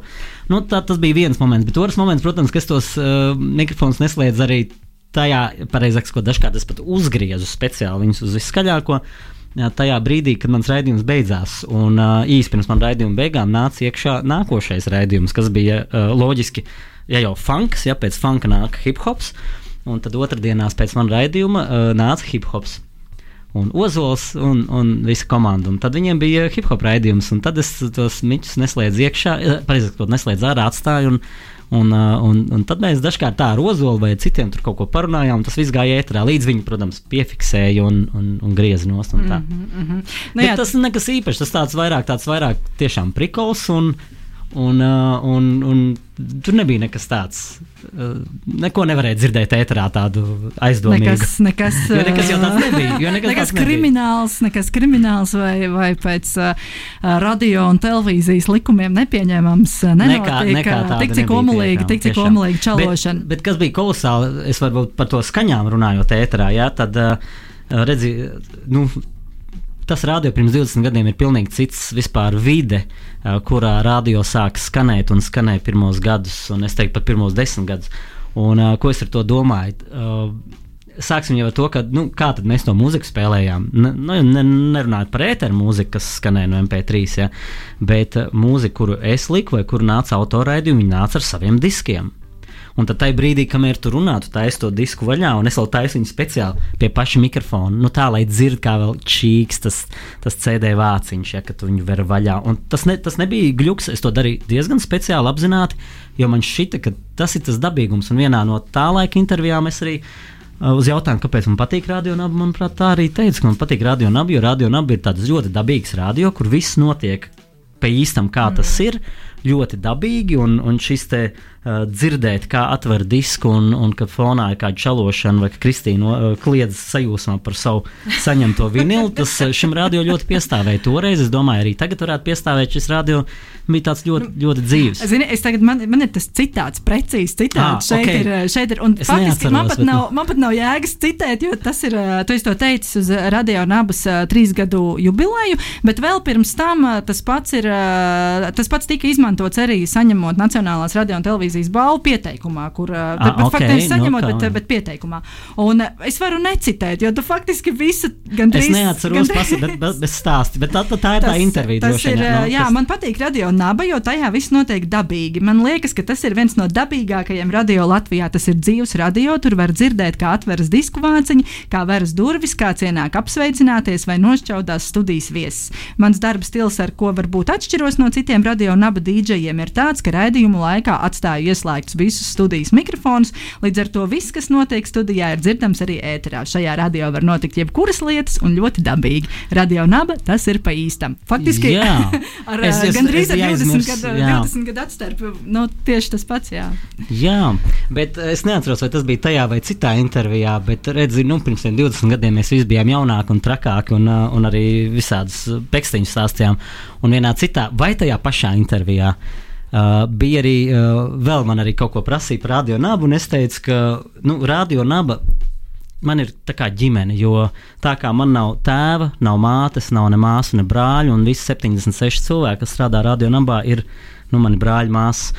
Nu, tā, tas bija viens moments, bet otrs moments, protams, ka es tos uh, mikrofonus neslēdzu arī tajā, pareizāk sakot, dažkārt es pat uzgriezu speciāli viņus uz viskaļāko. Jā, tajā brīdī, kad mans raidījums beidzās, un uh, īsi pirms man raidījuma beigām nāca iekšā nākošais raidījums, kas bija uh, loģiski, ja jau funks, ja pēc funka nāk hip hops, un tad otrdienās pēc man raidījuma uh, nāca hip hops un Ozols un, un visa komanda. Un tad viņiem bija hip hop raidījums, un tad es tos miķus neslēdzu iekšā, eh, pareizāk sakot, neslēdzu ārā, atstāju. Un, Un, uh, un, un tad mēs dažkārt tā ar ozolu vai citiem tur kaut ko parunājām. Tas viss gāja ētrā, līdz viņi, protams, piefiksēja un, un, un grieza nost. Un mm -hmm, mm -hmm. nu, jā, tas nekas īpašs, tas tāds vairāk, tāds vairāk tiešām prikols. Un, Un, uh, un, un tur nebija nekas tāds. Uh, neko nevarēja dzirdēt ēterā tādu aizdomīgu. Nekas, nekas, jo nekas jau tāds nebija. Nekas, nekas krimināls, nekas krimināls vai, vai pēc uh, radio un televīzijas likumiem nepieņemams. Nekā, nekā tik cik omulīgi, tik cik omulīgi čalošana. Bet, bet kas bija kolosāli, es varbūt par to skaņām runājot ēterā, jā, tad uh, redzi, nu, tas radio pirms 20 gadiem ir pilnīgi cits vispār vide, kurā radio sāk skanēt un skanēja pirmos gadus, un es teiktu pat pirmos desmit gadus. Un, ko es ar to domāju? Sāksim jau ar to, ka, nu, kā mēs to mūziku spēlējām. Nu, ne, nerunājot par ēteru mūziku, kas skanēja no MP3, ja, bet mūziku, kuru es liku vai kuru nāca autoraidījumi, viņi nāca ar saviem diskiem. Un tad tajā brīdī, kamēr tu runā, tu taisi to disku vaļā, un es vēl taisu viņu speciāli pie paša mikrofona. Nu, tā, lai dzird, kā vēl čīks tas, tas CD vāciņš, ja tu viņu ver vaļā. Un tas, ne, tas nebija gluks, es to darīju diezgan speciāli apzināti, jo man šķita, ka tas ir tas dabīgums. Un vienā no tā laika intervijām es arī uh, uz jautājumu, kāpēc man patīk radionāba, manuprāt, tā arī teica, ka man patīk radionāba, jo radionāba ir tāds ļoti dabīgs radio, kur viss notiek pa īstam, kā mm. tas ir, ļoti dabīgi, un, un šis te uh, dzirdēt, kā atver disku, un, un kad fonā ir kāda čalošana, vai Kristīna uh, kliedz sajūsmā par savu saņemto vinilu, tas uh, šim radio ļoti piestāvēja toreiz. Es domāju, arī tagad varētu piestāvēt šis radio. Bija tāds ļoti, ļoti dzīves. Zini, es tagad, man, man ir tas citāts, precīzi citāts. Ah, šeit, ok. ir, šeit ir, un faktiski man pat, nav, man pat nav jēgas citēt, jo tas ir, uh, tu to teicis uz radio nabas trīs gadu jubileju, bet vēl pirms tam tas pats, ir, tas pats tika izmantots arī saņemot Nacionālās radio un televīzijas balvu pieteikumā, kur uh, Ah, bet, bet ok, faktiski nu saņemot, kā. bet, bet pieteikumā. Un uh, es varu necitēt, jo tu faktiski visu gandrīz. Es neatceros, kas ir, bet, bet, bet tā, tā, tā ir tā intervija. Tas ir, vien, nu, jā, tas- man patīk radio naba, jo tajā viss notiek dabīgi. Man liekas, ka tas ir viens no dabīgākajiem radio Latvijā. Tas ir dzīves radio, tur var dzirdēt, kā atveras disku vāciņi, kā veras durvis, kā cienāk apsveicināties vai nošķaudās studijas viesis. Mans darba stils, ar ko varbūt atšķiros no citiem radio naba dīdžejiem, ir tāds, ka raidījumu laikā atstāju ieslēgtus visus studijas mikrofonus. Līdz ar to viss, kas notiek studijā, ir dzirdams arī ēterā. Šajā radio var notikt jebkuras lietas un ļoti dabīgi. Radio naba tas ir pa īstam. Faktiski Jā. ar Es- es, es- gandrīz es ar biju 20 aizmirsis, gadu, jā. 20 gadu atstarpi. Nu, tieši tas pats, jā. Jā, bet es neatceros, vai tas bija tajā vai citā intervijā. Bet, redzi, nu, pirms tiem 20 gadiem mēs visi bijām jaunāki un trakāki, un, uh, un arī visādas pekstiņas stāstījām. Un vienā citā, vai tajā pašā intervijā. Uh, bija arī uh, vēl man arī kaut ko prasīja par radio nabu, un es teicu, ka nu, radio naba man ir tā kā ģimene, jo tā kā man nav tēva, nav mātes, nav ne māsu, ne brāļu, un visi 76 cilvēki, kas strādā radio nabā, ir nu, mani brāļi, māsas.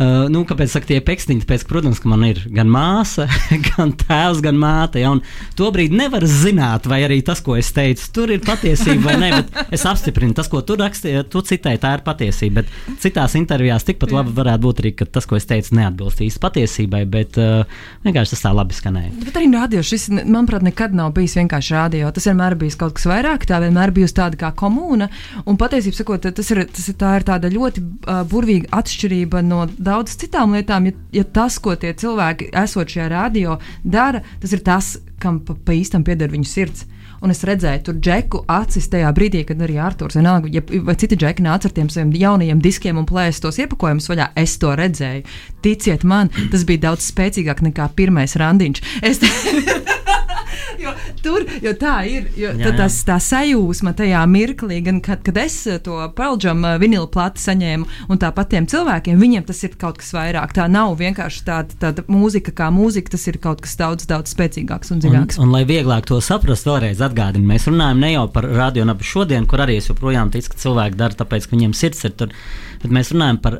Uh, nu, kāpēc saka, tie pekstiņi? Tāpēc, ka, protams, ka man ir gan māsa, gan tēvs, gan māte. Ja, un to brīdi nevar zināt, vai arī tas, ko es teicu, tur ir patiesība vai nē. Es apstiprinu, tas, ko tu rakstīji, tu citēji, tā ir patiesība. Bet citās intervijās tikpat labi varētu būt arī, ka tas, ko es teicu, neatbilst īsti patiesībai. Bet uh, vienkārši tas tā labi skanēja. Bet arī radio šis, manuprāt, nekad nav bijis vienkārši radio. Tas vienmēr bijis kaut kas vairāk, tā vienmēr bijusi tāda kā komūna. Un patiesībā sakot, tas ir, tas ir, tā ir tāda ļoti uh, burvīga atšķirība no daudz citām lietām. Ja, ja tas, ko tie cilvēki, esot šajā radio, dara, tas ir tas, kam pa, pa īstam pieder viņu sirds. Un es redzēju, tur džeku acis tajā brīdī, kad arī Arthurs vienalga, ja, vai citi džeki nāca ar tiem saviem jaunajiem diskiem un plēsa tos iepakojumus vaļā. Es to redzēju. Ticiet man, tas bija daudz spēcīgāk nekā pirmais randiņš. Es jo, tur, jo tā ir. Jo, Jā, jā. tas, tā sajūsma tajā mirklī, gan kad, kad es eh, to Peldžam vinilu plati saņēmu, un tāpat tiem cilvēkiem, viņiem tas ir kaut kas vairāk. Tā nav vienkārši tāda, tāda mūzika kā mūzika, tas ir kaut kas daudz, daudz spēcīgāks un Un, dziļāks. un, lai vieglāk to saprast, vēlreiz atgādinu, mēs runājam ne jau par radionabu šodien, kur arī es joprojām ticu, ka cilvēki dara tāpēc, ka viņiem sirds ir tur, bet mēs runājam par,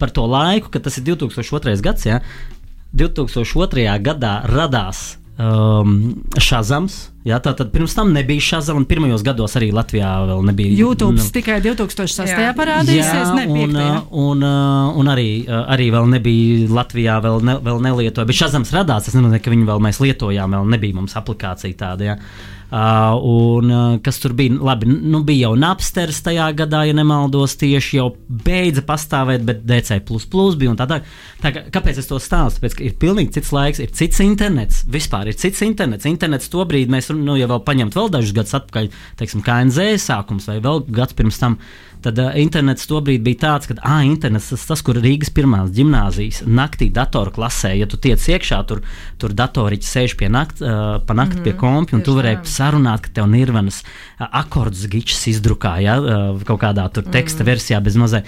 par to laiku, kad tas ir 2002. gads. Ja? 2002. gadā radās um, Šazams. Jā, tā tad pirms tam nebija Šazams, un pirmajos gados arī Latvijā vēl nebija. YouTube nu, tikai 2006. Jā. parādīsies, ne un, 5. uh, un, uh, un arī, uh, arī vēl nebija Latvijā, vēl, ne, vēl nelietoja. Bet Šazams radās, tas nenozīmē, ka viņu vēl mēs lietojām, vēl nebija mums aplikācija tāda. Ja. Uh, un uh, kas tur bija? Labi, nu bija jau Napsters tajā gadā, ja nemaldos, tieši jau beidza pastāvēt, bet DC bija un tā tālāk. Tā, kā- kāpēc es to stāstu? Tāpēc, ir pilnīgi cits laiks, ir cits internets. Vispār ir cits internets. Internets to brīdi mēs, nu, ja vēl paņemt vēl dažus gadus atpakaļ, teiksim, KNZ sākums vai vēl gads pirms tam. Tad uh, internets tobrīd bija tāds, ka ah, internets tas, tas, kur Rīgas pirmās gimnāzijas naktī datoru klasē, ja tu tiec iekšā, tur, tur datoriķi sēž pie nakt, uh, pa nakti mm -hmm, pie kompja, un tu varēji tā. sarunāt, ka tev nirvanas uh, akordus gičs izdrukā, ja, uh, kaut kādā tur teksta mm -hmm. versijā bez mazai.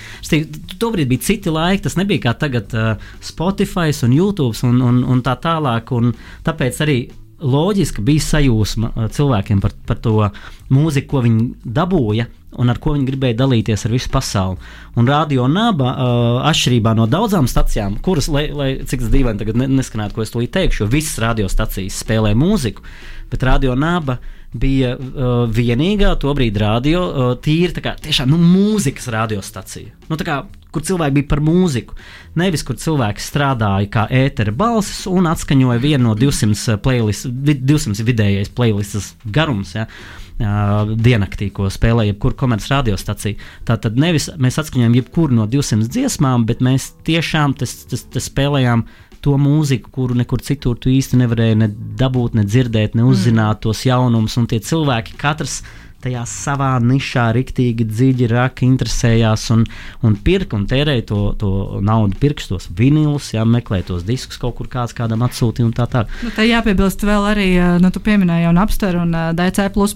Tobrīd bija citi laiki, tas nebija kā tagad uh, Spotify un YouTube un, un, un tā tālāk, un tāpēc arī loģiski bija sajūsma cilvēkiem par, par to mūziku, ko viņi dabūja. Un ar ko viņi gribēja dalīties ar visu pasauli. Un radio naba, uh, atšķirībā no daudzām stacijām, kuras, lai, lai cik tas dīvaini tagad ne, neskanētu, ko es tūlīt teikšu, jo visas radiostacijas spēlē mūziku, bet radio naba bija uh, vienīgā tobrīd radio, uh, tīri tā kā tiešām nu, mūzikas radiostacija. Nu, tā kā, kur cilvēki bija par mūziku. Nevis, kur cilvēki strādāja kā ētera balss un atskaņoja vienu no 200, playlist, vi- 200 vidējais playlists garums. Ja? Uh, diennaktī, ko spēlēja jebkura komerciāla radiostacija. Tātad nevis mēs atskaņojam jebkuru no 200 dziesmām, bet mēs tiešām tas, tas, tas spēlējām to mūziku, kuru nekur citur tu īsti nevarēji ne dabūt, ne dzirdēt, ne uzzināt mm. tos jaunumus. Un tie cilvēki katrs tajā savā nišā riktīgi dziļi raka, interesējās un, un pirka un tērēja to, to naudu, pirks tos vinilus, jā, meklēja tos diskus kaut kur kāds kādam atsūtīja un tā tālāk. Nu, te jāpiebilst vēl arī, eh, nu, tu pieminēji jau Napster un eh, DC. Nu,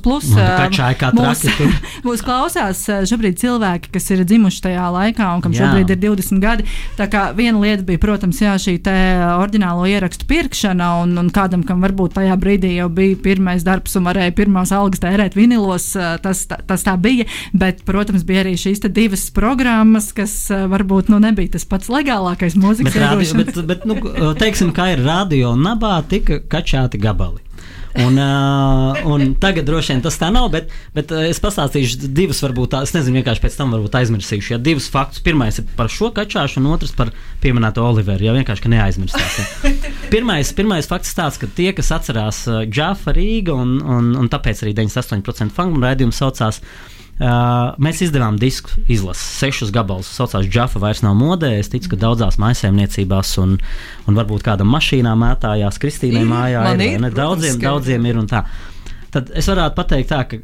eh, kačāja kā mūs, traki mūs klausās eh, šobrīd cilvēki, kas ir dzimuši tajā laikā un kam Jā. šobrīd ir 20 gadi. Tā kā viena lieta bija, protams, jā, šī te oriģinālo ierakstu pirkšana, un, un kādam, kam varbūt tajā brīdī jau bija pirmais darbs un varēja pirmās algas tērēt vinilos, eh, tas, tā- tas tā bija. Bet, protams, bija arī šīs divas programmas, kas varbūt nu, nebija tas pats legālākais mūzikas Bet, radio, bet, bet nu, teiksim, kā ir radio nabā, tika kačāti gabali. Un, uh, un tagad droši vien tas tā nav, bet, bet uh, es pastāstīšu divus, varbūt tādas, nezinu, vienkārši pēc tam varbūt aizmirsīšu. Ja divus faktus. Pirmais ir par šo kačāšu, un otrs par pieminēto Oliveru. Ja vienkārši ka neaizmirsās. Ja. Pirmais, pirmais fakts tāds, ka tie, kas atcerās Džafa Rīga, un, un, un tāpēc arī 98% fanu raidījumu saucās. Uh, mēs izdevām disku izlasi, sešus gabalus. Tas saucās Džafa, vairs nav modē. Es ticu, ka daudzās maisaimniecībās un, un varbūt kādam mašīnā mētājās, Kristīnai mājā ir. ir, ne? Daudziem, ka daudziem ir un tā. Tad es varētu pateikt tā, ka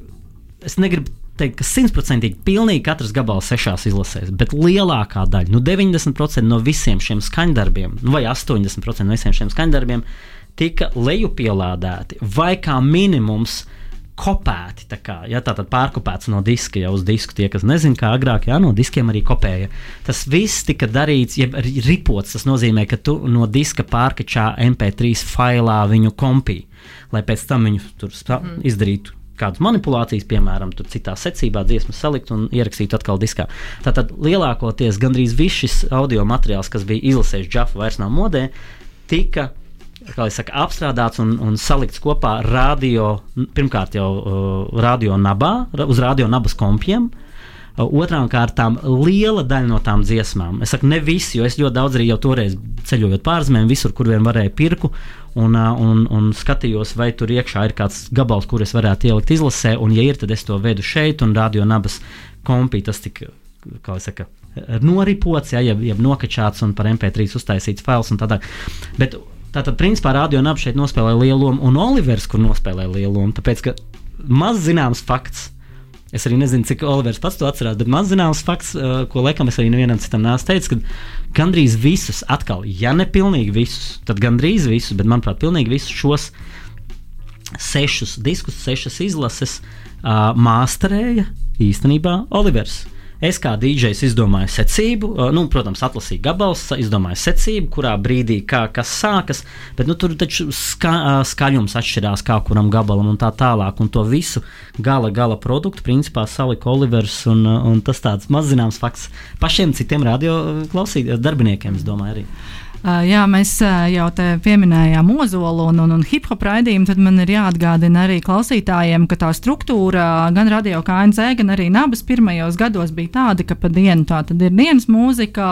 es negribu teikt, ka simtprocentīgi pilnīgi katrs gabals sešās izlasēs, bet lielākā daļa, nu 90% no visiem šiem skaņdarbiem, nu vai 80% no visiem šiem skaņdarbiem tika lejupielādēti vai kā minimums kopēti. Tā kā, ja, tā tad pārkopēts no diska jau uz disku. Tie, kas nezina, kā agrāk, jā, no diskiem arī kopēja. Tas viss tika darīts, arī ripots. Tas nozīmē, ka tu no diska pārkačā MP3 failā viņu kompī, lai pēc tam viņu tur Mm. izdarītu. Kādas manipulācijas, piemēram, tur citā secībā dziesmas salikt un ierakstīt atkal diskā. Tātad lielākoties gandrīz viss šis audio materiāls, kas bija izlasījis Džafu, vairs nav modē, tika jau saka, apstrādāts un, un salikts kopā radio, pirmkārt jau uh, radio nabā, uz radio nabas kompiem. Uh, Otrām kārtām, liela daļa no tām dziesmām. Es saku, ne visi, jo es ļoti daudz arī jau toreiz ceļojot pārzemēm, visur, kur vien varēju pirku, un, uh, un, un skatījos, vai tur iekšā ir kāds gabals, kur es varētu ielikt izlasē, un, ja ir, tad es to vedu šeit, un radio nabas kompī tas tika, kā jau saka, noripots, ja, jeb, jeb nokačāts un par MP3 uztaisīts fails un tādā. Bet Tātad, principā, radio nabas šeit nospēlēja lielu lomu, un Olivers, kur nospēlēja lielu lomu, tāpēc, ka maz zināms fakts. Es arī nezinu, cik Olivers pats to atcerās, bet maz zināms fakts, uh, ko laikam es arī nevienam citam neesmu teicis, ka gandrīz visus, atkal, ja ne pilnīgi visus, tad gandrīz visus, bet manuprāt, pilnīgi visus šos sešus diskus, sešas izlases uh, māsterēja īstenībā Olivers. Es kā dīdžejs izdomāju secību, nu, protams, atlasīju gabalus, izdomāju secību, kurā brīdī kā, kas sākas, bet nu, tur taču ska, skaļums atšķirās kā kuram gabalam un tā tālāk. Un to visu gala, gala produktu principā salika Olivers, un, un tas tāds mazzināms fakts pašiem citiem radio klausītājiem, darbiniekiem, es domāju, arī. Jā, mēs jau te pieminējām ozolu un, un, un hip hop raidījumu. Tad man ir jāatgādina arī klausītājiem, ka tā struktūra gan radio KNZ, gan arī Nabas pirmajos gados bija tāda, ka pa dienu tā tad ir dienas mūzika,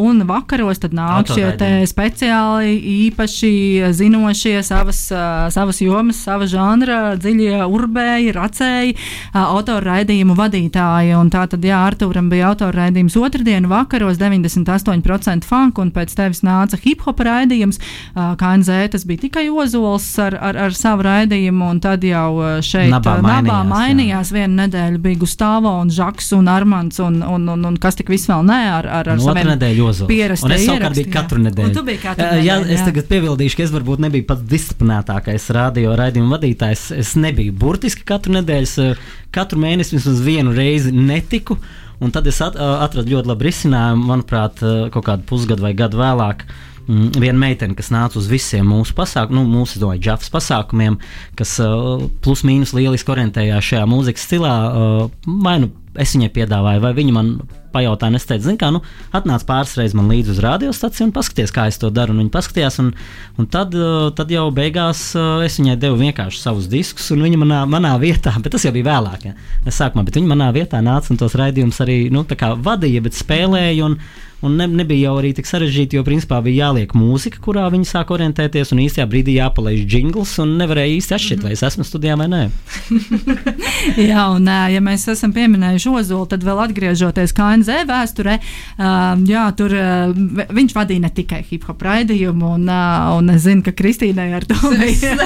un vakaros tad nāk šie te speciāli īpaši zinošie savas, savas jomas, sava žanra, dziļie urbēji, racēji, uh, autorraidījumu vadītāji. Un tā tad, jā, Artūram bija autorraidījums otrdienu vakaros 98% funk, un pēc tevis nāca hip hop raidījums. Uh, KNZ tas bija tikai ozols ar, ar, ar savu raidījumu, un tad jau uh, šeit Nabā uh, Nabā mainījās, jā. mainījās. Vienu nedēļu bija Gustavo un Žaks un Armants un, un, un, un kas tik viss vēl ne ar, ar, ar nedēļa Ozols. pierastajiem Un es savukārt biju katru nedēļu. Un tu biji katru Uh, jā, nedēļu, es jā. tagad piebildīšu, ka es varbūt nebiju pats disciplinētākais radio raidījuma vadītājs. Es nebiju burtiski katru nedēļu, es uh, katru mēnesi vismaz vienu reizi netiku. Un tad es at, atradu ļoti labu risinājumu, manuprāt, kaut kādu pusgadu vai gadu vēlāk. Mm, Viena meitene, kas nāca uz visiem mūsu pasākumiem, nu, mūsu domāju, džafs pasākumiem, kas plus mīnus lieliski orientējās šajā mūzikas stilā, vai nu es viņai piedāvāju, vai viņa man pajautāja, un es teicu, zini, kā, nu, atnāc pāris reizes man līdzi uz radiostaciju un paskaties, kā es to daru. Un viņa paskatījās, un, un tad, uh, tad jau beigās uh, es viņai devu vienkārši savus diskus, un viņa manā, manā vietā, bet tas jau bija vēlāk, ja, ne sākumā, bet viņa manā vietā nāca un tos raidījumus arī nu, tā kā vadīja, bet spēlēja. Un, Un ne, nebija jau arī tik sarežģīti, jo principā bija jāliek mūzika, kurā viņi sāk orientēties, un īstajā brīdī jāpalaiž jingls, un nevarēja īsti atšķirt, vai es esmu studijā vai nē. Jā, un ja mēs esam pieminējuši Ozolu, tad vēl atgriežoties KNZ vēsturē, jā, tur viņš vadīja ne tikai hip hop raidījumu, un, un es zinu, ka Kristīnai ar to bija.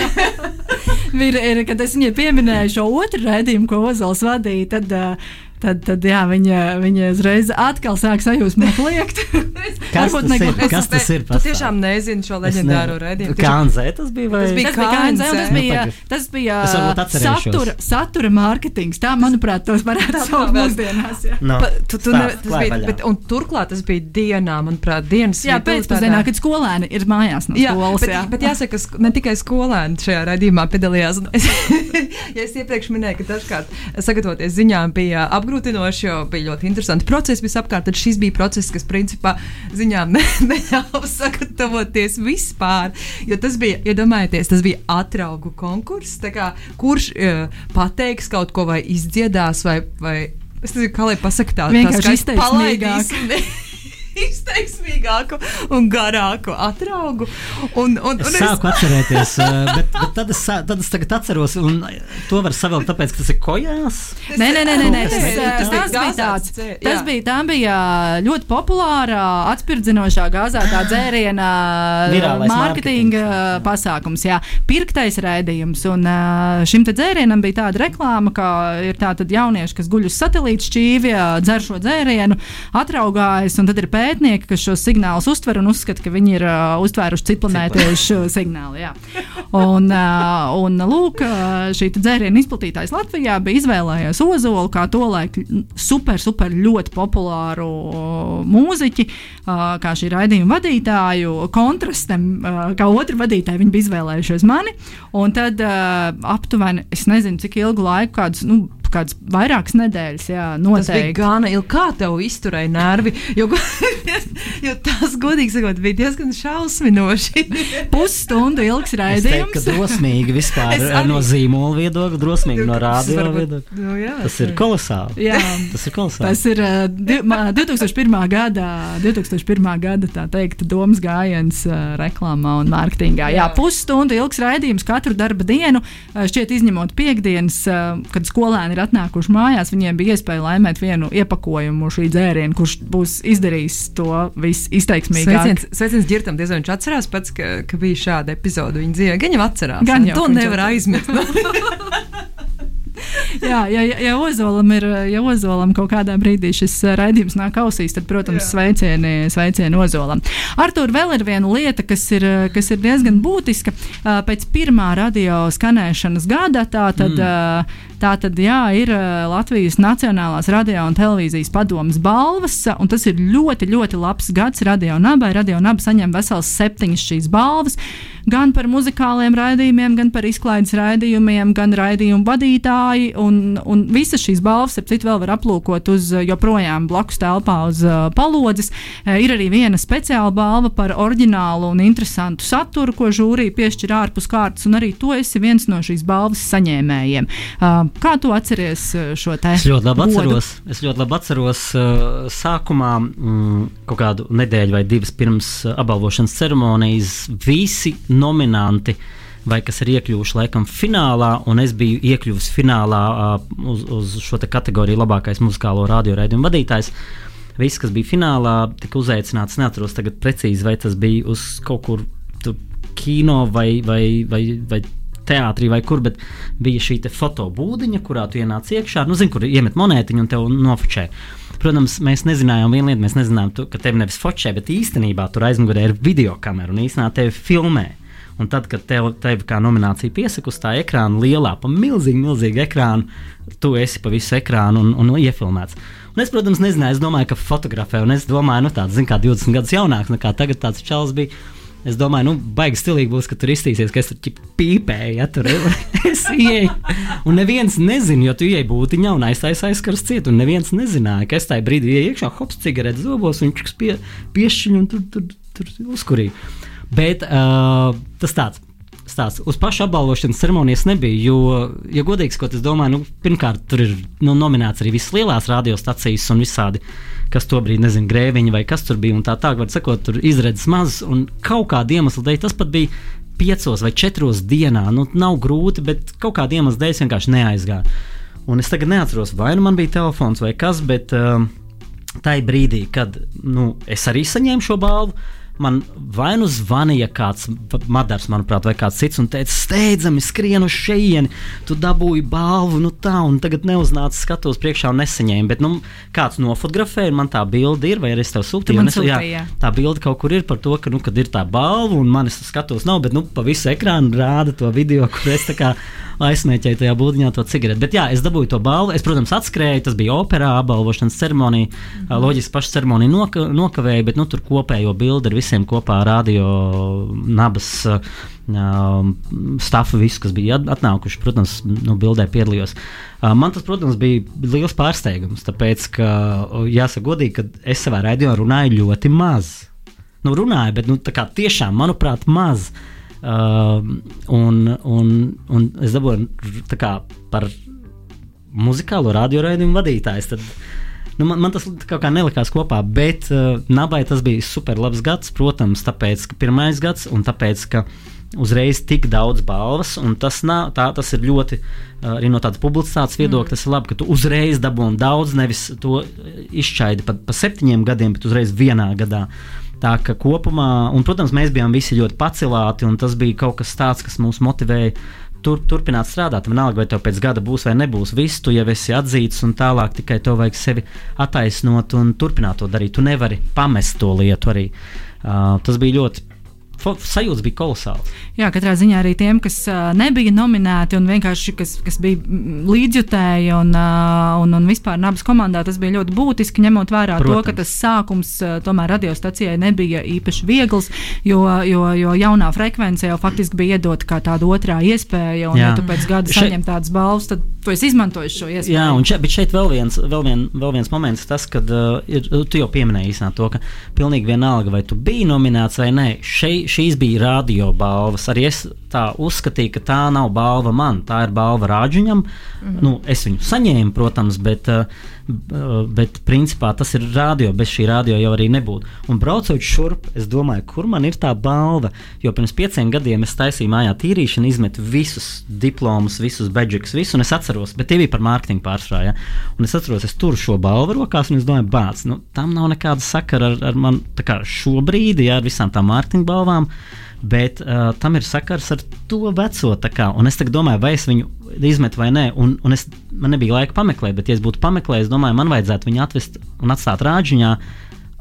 ir, ir, kad es viņai pieminēju šo otru raidījumu, ko Ozols vadīja, tad, ā, tad, tad jā, viņa, viņa uzreiz atkal sāk sajūsmā kliegt. Kas Varbūt tas neko- ir? Kas tas ir? Tu tiešām nezini šo leģendāro raidījumu. Tiešām- Kānzē tas bija? Vai? Tas bija Tas bija un tas bija, Nu, tagad. tas bija Es varbūt atcerēšos. satura, satura mārketings. Tā, manuprāt, tos varētu saukt mūsdienās. No, Pa, tu, tu stāst, ne, tas bija, bet, un turklāt tas bija dienā, manuprāt, dienas Jā, pēcpusdienā, kad skolēni ir mājās no Jā, skolas. bet, jā. bet jāsaka, ka ne tikai skolēni šajā raidījumā piedalījās. Es, ja es iepriekš minēju, ka dažkārt sagatavoties ziņām bija apgrūtinoši, jo bija ļoti interesanti procesi visapkārt. Tad šis bija process, kas principā ziņām ne, neļāva sagatavoties vispār. Jo tas bija, iedomājieties, tas bija atraugu konkurss. kā Kurš uh, pateiks kaut ko vai izdziedās vai. vai Es nezinu, kā lai pasakā tā, Vienkārši izteiksmīgāk. Izteiksmīgāku un garāku atraugu. Un, un, un Es sāku atcerēties, eh, bet, bet tad, es, tad es tagad atceros, un to var savilkt, tāpēc, ka tas ir kojās. Nē, nē, nē, nē, nē. Tas, eh, tas tas bija tāds. Tas bija, tā bija ļoti populāra, atspirdzinošā gāzētā dzēriena mārketinga pasākums. Jā, pirktais raidījums. Un eh, šim te dzērienam bija tāda reklāma, ka ir tātad jaunieši, kas guļ uz satelīta šķīvja, dzer šo dzērienu, atraugājas, un tad ir pētnieki, kas šos signālus uztver un uzskata, ka viņi ir uh, uztvēruši citplanētiešu signālu. Jā. Un, uh, un lūk, uh, šī te dzēriena izplatītājs Latvijā bija izvēlējies Ozolu kā to laiku super, super ļoti populāru uh, mūziķi, uh, kā šī raidījuma vadītāju. Kontrastam, kā otru vadītāju, viņi bija izvēlējušies mani. Un tad aptuveni, es nezinu, cik ilgu laiku, kādus, nu, kādas vairākas nedēļas, jā, Tas bija noteikti. gana ilgi. Kā tev izturēja nervi? Jo, jo tas, godīgi sakot, bija diezgan šausminoši. Pusstundu ilgs raidījums. ka drosmīgi vispār eh, arī. no zīmola viedokļa, drosmīgi no rādio Varbūt- viedokļa. Nu, jā, Tas ir kolosāli. Jā. Tas ir kolosāli. Tas ir uh, ma- 2001. gada, 2001. gada tā teikt, domas gājiens uh, reklāmā un mārketingā. Jā, Jā. pusstundu ilgs raidījums katru darba dienu, uh, šķiet izņemot piekdienas, uh, kad skolēni ir atnākuši mājās, viņiem bija iespēja laimēt vienu iepakojumu šī dzērienu, kurš būs izdarījis to visizteiksmīgāk. Sveiciens, sveiciens ģirtam, diezgan viņš atcerās pats, ka, ka bija šāda epizode viņa dzīvē. Gan jau atcerās. Gan jā, jau, to nevar aizmirst. Jā, ja, ja, ja, ozolam ir, ja ozolam kaut kādā brīdī šis raidījums nāk ausīs, tad, protams, Jā. sveicieni, sveicieni ozolam. Artur, vēl ir viena lieta, kas ir, kas ir diezgan būtiska. Pēc pirmā radio skanēšanas gada tā tad. Mm. Tā tad jā, ir Latvijas Nacionālās radio un televīzijas padomas balvas, un tas ir ļoti, ļoti labs gads radio nabai. Radio naba saņem vesels septiņas šīs balvas, gan par muzikāliem raidījumiem, gan par izklaides raidījumiem, gan raidījumu vadītāji. Un, un visas šīs balvas, ap citu, vēl var aplūkot uz joprojām blakus telpā uz uh, palodzes. Uh, ir arī viena speciāla balva par oriģinālu un interesantu saturu, ko žūrija piešķir ārpus kārtas, un arī tu esi viens no šīs balvas saņēmējiem. Uh, kā tu atceries uh, šo te? Es ļoti labi godu? atceros, es ļoti labi atceros uh, sākumā, mm, kaut kādu nedēļu vai divas pirms uh, apbalvošanas ceremonijas, visi nominanti. Vai kas ir iekļuvuši laikam finālā, un es biju iekļuvis finālā uh, uz, uz šo te kategoriju labākais muzikālo radioraidījumu vadītājs. Visi, kas bija finālā, tika uzaicināts. Neatceros tagad precīzi, vai tas bija uz kaut kur kino vai, vai, vai, vai teātrī vai kur, bet bija šī te fotobūdiņa, kurā tu ienāc iekšā, nu, zini, kur iemet monētiņu un tev nofočē. Protams, mēs nezinājām vienu lietu, mēs nezinājām, tu, ka tev nevis fočē, bet īstenībā tur aizmugurē ir video kamera un īstenībā tevi filmē. Un tad, kad tev, tev kā nominācija piesaka uz tā ekrāna lielā, pa milzīgu, milzīgu ekrānu, tu esi pa visu ekrānu un, un iefilmēts. Un es, protams, nezināju, es domāju, ka fotografē, un es domāju, nu, tāds, zin, kā 20 gadus jaunāks nekā tagad tāds čels bija. Es domāju, nu, baigi stilīgi būs, ka tur iztīsies, ka es tur pīpēju, ja tur es ieeju. Un neviens nezina, jo tu ieeji būtiņā un aiztais aizskars ciet, un neviens nezināja, ka es tajā brīdī ieeju iekšā, hops, cigaretes zobos, un viņš pie, piešķiņu un tur, tur, tur uzkurīja. Bet uh, tas tāds stāsts. Uz pašu apbalvošanas ceremonijas nebija. Jo, ja godīgi sakot, es domāju, nu, pirmkārt, tur ir nu, nominēts arī visas lielās radiostacijas un visādi, kas tobrīd, nezinu, grēviņi vai kas tur bija. Tā tā, var sakot, tur izredzes mazas un kaut kāda iemesla dēļ tas pat bija. Piecos vai četros dienā, nu, nav grūti, bet kaut kāda iemesla dēļ es vienkārši neaizgāju. Un es tagad neatceros, vai nu man bija telefons vai kas, bet uh, tajā brīdī, kad nu, es arī saņēmu šo balvu, man vai nu zvanīja kāds madars, manuprāt, vai kāds cits, un teica, steidzami skrien uz šejieni, tu dabūji balvu, nu tā, un tagad neuznāca skatos priekšā un nesaņēma. Bet, nu, kāds nofotografēja, man tā bilde ir, vai arī es tev sūtīju, man es, jā, jā. tā bilde kaut kur ir par to, ka, nu, kad ir tā balva, un manis skatos nav, bet, nu, pa visu ekrānu rāda to video, kur es tā kā aizsmēķēju tajā būdiņā to cigareti. Bet, jā, es dabūju to balvu. Es, protams, atskrēju, tas bija operā, apbalvošanas ceremonija. Mm -hmm. Loģiski, paša ceremonija noka, nokavēja, bet nu, tur kopējo bildi ar visiem kopā radio nabas. Uh, Stāfu, visu, kas bija atnākuši, protams, nu, bildē piedalījos. Uh, man tas, protams, bija liels pārsteigums, tāpēc, ka, jāsaka, godīgi, ka es savā raidījumā runāju ļoti maz. Nu, runāju, bet nu, tiešām, manuprāt, maz. Uh, un, un, un es dabūju par muzikālo radioraidījumu vadītājs. Tad, nu, man, man tas kaut kā nelikās kopā, bet uh, Nabai tas bija super labs gads, protams, tāpēc, ka pirmais gads un tāpēc, ka uzreiz tik daudz balvas, un tas, nav, tā, tas ir ļoti uh, arī no tādas publicitātes viedokļa. Mm. Tas ir labi, ka tu uzreiz dabūji daudz, nevis to izšķaidi pa, pa septiņiem gadiem, bet uzreiz vienā gadā. Tā ka kopumā, un, protams, mēs bijām visi ļoti pacelāti, un tas bija kaut kas tāds, kas mūs motivēja tur, turpināt strādāt. Vienalga, vai tev pēc gada būs vai nebūs, viss tu jau esi atzīts, un tālāk tikai to vajag sevi attaisnot un turpināt to darīt. Tu nevari pamest to lietu arī. Uh, tas bija ļoti sajūta bija kolosāla. Jā, katrā ziņā arī tiem, kas uh, nebija nominēti un vienkārši kas, kas bija līdzjutēji un, uh, un, un vispār nabas komandā, tas bija ļoti būtiski ņemot vērā Protams. to, ka tas sākums uh, tomēr radiostacijai nebija īpaši viegls, jo, jo, jo jaunā frekvence jau faktiski bija iedota kā tāda otrā iespēja, un Jā. ja tu pēc gada šeit... saņem tādas balvas, tad tu esi izmantojis šo iespēju. Jā, un šeit, šeit vēl viens, vēl, vien, vēl viens moments, tas, kad uh, ir, tu jau pieminēji īstenībā to, ka pilnīgi vienalga, vai tu biji nominēts vai nē, šeit šīs bija radio balvas. Arī es tā uzskatīju, ka tā nav balva man, tā ir balva Rāģiņam. Mm -hmm. nu, es viņu saņēmu, protams, bet, uh, bet principā tas ir radio. Bez šī radio jau arī nebūtu. Un braucot šurp, es domāju, kur man ir tā balva. Jo pirms pieciem gadiem es taisīju mājā tīrīšanu, izmetu visus diplomus, visus bedžekus, visu. Un es atceros, bet tie bija par mārketinga pārsvarā. Ja? Un es atceros, es turu šo balvu rokās, un es domāju, bāc, nu, tam nav nekāda sakara ar, ar mani šobrīd, ja ar visām tām mārketinga balvām bet uh, tam ir sakars ar to veco. Kā, un es domāju, vai es viņu izmetu vai nē, un, un es, man nebija laika pameklēt, bet, ja es būtu pameklējis, domāju, man vajadzētu viņu atvest un atstāt rāģiņā.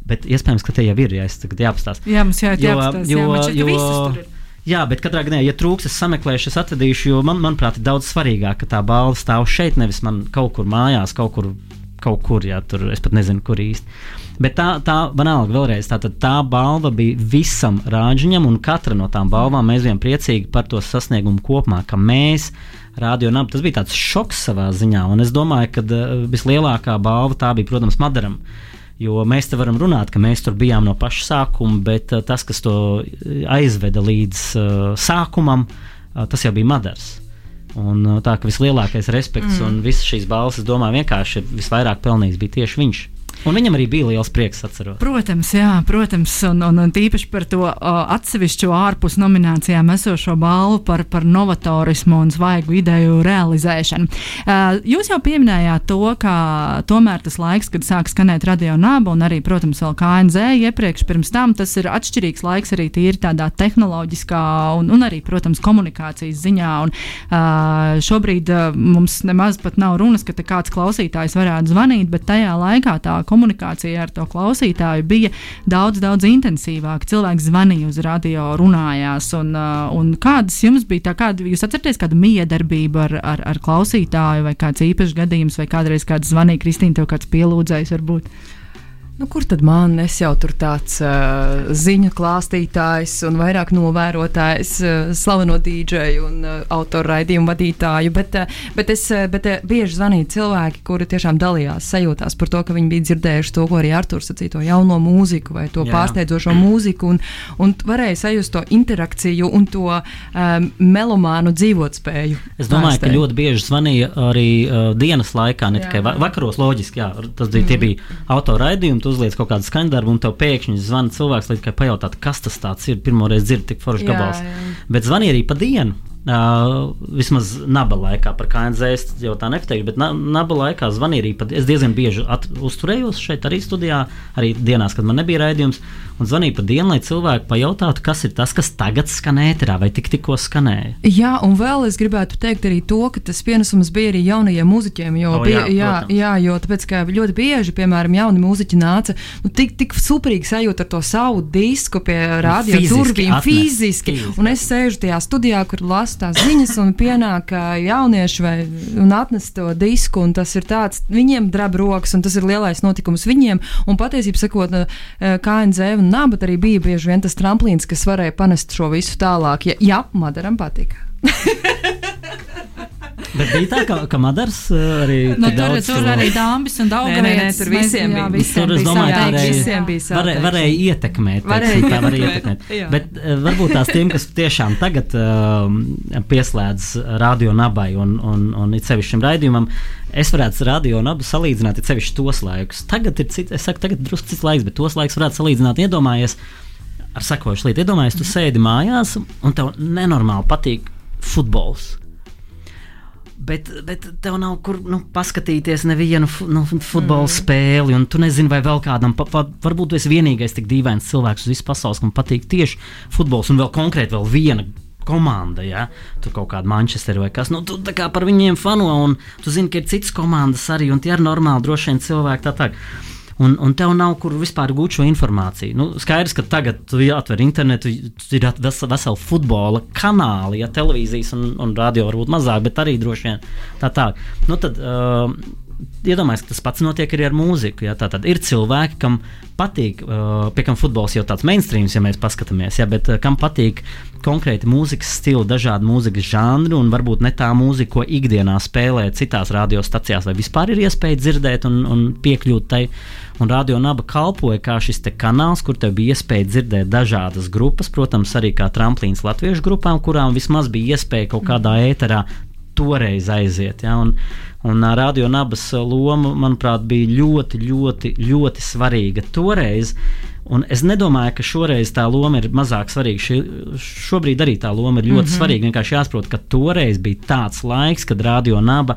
Bet iespējams, ka te jau ir, ja es tagad jāpastāsta. Jā, mums jāpastāsta. Jo, jā, jo, jo, Jā, bet katrā gadījumā, ja trūks, es sameklēšu, es atradīšu, jo man, manuprāt, ir daudz svarīgāk, ka tā balva stāv šeit, nevis man kaut kur mājās, kaut kur, kaut kur jā, tur es pat nezinu, kur īsti. Bet tā, tā vienalga, vēlreiz, tā, tā balva bija visam rāģiņam, un katra no tām balvām mēs bijām priecīgi par to sasniegumu kopumā, ka mēs Nabu. Tas bija tāds šoks savā ziņā, un es domāju, ka uh, vislielākā balva tā bija, protams, Madaram. Jo mēs te varam runāt, ka mēs tur bijām no paša sākuma, bet uh, tas, kas to aizveda līdz uh, sākumam, uh, tas jau bija Madars. Un, uh, tā kā vislielākais respekts mm. un visas šīs balvas, es domāju, vienkārši visvairāk pelnījis bija tieši viņš. Un viņam arī bija liels prieks, atceros. Protams, jā, protams, un, un, un tīpaši par to uh, atsevišķo ārpus nominācijām esošo balvu par, par novatorismu un svaigu ideju realizēšanu. Uh, jūs jau pieminējāt to, ka tomēr tas laiks, kad sāk skanēt radio naba un arī, protams, vēl KNZ iepriekš pirms tam, tas ir atšķirīgs laiks arī tīri tādā tehnoloģiskā un, un arī, protams, komunikācijas ziņā. Un, uh, šobrīd uh, mums nemaz pat nav runas, ka kāds klausītājs varētu zvanīt, bet tajā laikā tā komunikācija ar to klausītāju bija daudz, daudz intensīvāka. Cilvēks zvanīja uz radio, runājās. Un, uh, un kādas jums bija tā, kāda jūs atceraties, kāda miedarbība ar, ar, ar klausītāju, vai kāds īpašs gadījums, vai kādreiz kāds zvanīja Kristīna, tev kāds pielūdzējs varbūt? Nu, kur tad man? Es jau tur tāds uh, ziņu klāstītājs un vairāk novērotājs, uh, slaveno dīdžeju un uh, autoru raidījumu vadītāju. Bet, uh, bet es uh, bet, uh, bieži zvanīju cilvēki, kuri tiešām dalījās sajūtās par to, ka viņi bija dzirdējuši to, ko arī Arthurs sacīja, to jauno mūziku vai to Jā. pārsteidzošo mūziku. Un, un varēja sajust to interakciju un to um, melomānu dzīvotspēju. Es domāju, ka ārstē. ļoti bieži zvanīja arī uh, dienas laikā, ne Jā. tikai va vakaros. Loģiski, jā, tas bija, tie bija autoraidījumi, tu uzliec kaut kādu skaņdarbu, un tev pēkšņi zvana cilvēks, lai tikai pajautātu, kas tas ir. Pirmo reizi dzird tik foršs gabals. jā. Bet zvanīja arī pa dienu. Uh, vismaz naba laikā, par KNZ es jau tā nepateikšu, bet na, naba laikā zvanīja arī. Pat, es diezgan bieži at, uzturējos šeit, arī studijā, arī dienās, kad man nebija raidījums. Un zvanīja pa dienu, lai cilvēki pajautātu, kas ir tas, kas tagad skan ēterā vai tik, tikko skanēja. Jā, un vēl es gribētu teikt arī to, ka tas pienesums bija arī jaunajiem mūziķiem. Jo, O, bija, jā, jā, protams. jā, jo tāpēc, ka ļoti bieži, piemēram, jauni mūziķi nāca nu, tik, tik superīgi sajūta ar to savu disku pie radio fiziski durvīm, atnest. fiziski. Fiziski. Un es sēžu tajā studijā, kur lasu tās ziņas, un pienāk jaunieši vai, un atnes to disku, tas ir tāds, viņiem drab rokas, un tas ir lielais notikums viņiem. Un patiesībā sakot, KNZ un Nābat arī bija bieži vien tas tramplīns, kas varēja panest šo visu tālāk. Ja, jā, Madaram patika. Bet bija tā, ka, ka Madars uh, arī Nu, tur, daudz tur to- arī dāmas un Nē, nē, nē, daudz tur visiem bija. Visiem Tur es domāju, ka varēja, varēja, varēja ietekmēt. Varēja teiksim, tā varēja ietekmēt, jā. Bet uh, varbūt tās tiem, kas tiešām tagad uh, pieslēdz radio nabai un, un, un it sevišķi šim raidījumam, es varētu radio nabu salīdzināt it sevišķi tos laikus. Tagad ir cits, es saku, tagad drusku cits laiks, bet tos laikus varētu salīdzināt. Iedomājies ar sekojušu lietu. Iedomājies, tu sēdi mājās un tev nenormāli patīk futbols. Bet, bet tev nav kur nu, paskatīties nevienu nu, futbola mm. spēli, un tu nezini, vai vēl kādam, pa, pa, varbūt tu esi vienīgais tik dīvains cilvēks uz visas pasaules, kam patīk tieši futbols, un vēl konkrēti vēl viena komanda, ja tur kaut kāda Manchester vai kas. Nu, tu tā kā par viņiem fano, un tu zini, ka ir citas komandas arī, un tie ir normāli, droši vien cilvēki tā tā. Un, un tev nav kur vispār gūt šo informāciju. Nu, skaidrs, ka tagad tu atver internetu, tur ir vesela futbola kanāli, ja televīzijas un, un radio varbūt mazāk, bet arī droši vien tā tā. Nu, tad, uh, Iedomājieties, ka tas pats notiek arī ar mūziku. Ja? Tātad ir cilvēki, kam patīk, uh, pie kam futbols jau tāds mainstreams, ja mēs paskatāmies, ja? bet uh, kam patīk konkrēti mūzikas stili, dažādi mūzikas žanri un varbūt ne tā mūzika, ko ikdienā spēlē citās radiostacijās, vai vispār ir iespēja dzirdēt un, un piekļūt tai. Un radio naba kalpoja kā šis kanāls, kur tev bija iespēja dzirdēt dažādas grupas, protams, arī kā tramplīns latviešu grupām, kurām vismaz bija iespēja kaut kādā ēterā toreiz aiziet. Ja? Un, un radio nabas loma, manuprāt, bija ļoti, ļoti, ļoti svarīga toreiz. Un es nedomāju, ka šoreiz tā loma ir mazāk svarīga. Ši, šobrīd arī tā loma ir ļoti mm -hmm. svarīga. Vienkārši jāsaprot, ka toreiz bija tāds laiks, kad radio naba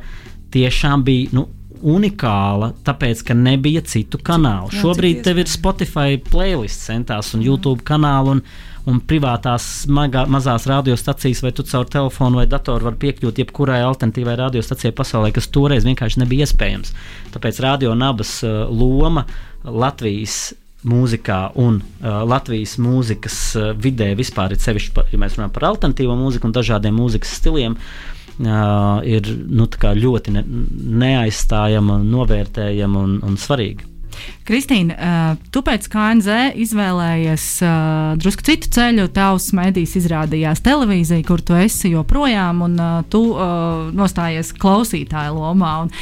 tiešām bija. Nu, Unikāla, tāpēc, ka nebija citu kanālu. Jā, Šobrīd cik tev ir Spotify playlists, centās un YouTube kanāli, un, un privātās magā, mazās radiostacijas, vai tu caur telefonu vai datoru vari piekļūt jebkurai alternatīvai radiostacijai pasaulē, kas toreiz vienkārši nebija iespējams. Tāpēc radio nabas uh, loma Latvijas mūzikā un uh, Latvijas mūzikas uh, vidē vispār ir sevišķi, ja mēs runājam par alternatīvo mūziku un dažādiem mūzikas stiliem. Uh, ir nu, ļoti ne, neaizstājama, novērtējama un, un svarīga. Kristīna, uh, tu pēc KNZ izvēlējies uh, drusku citu ceļu. Tavs mēdījis izrādījās televīzija, kur tu esi joprojām, un uh, tu nostājies klausītāja lomā. Un,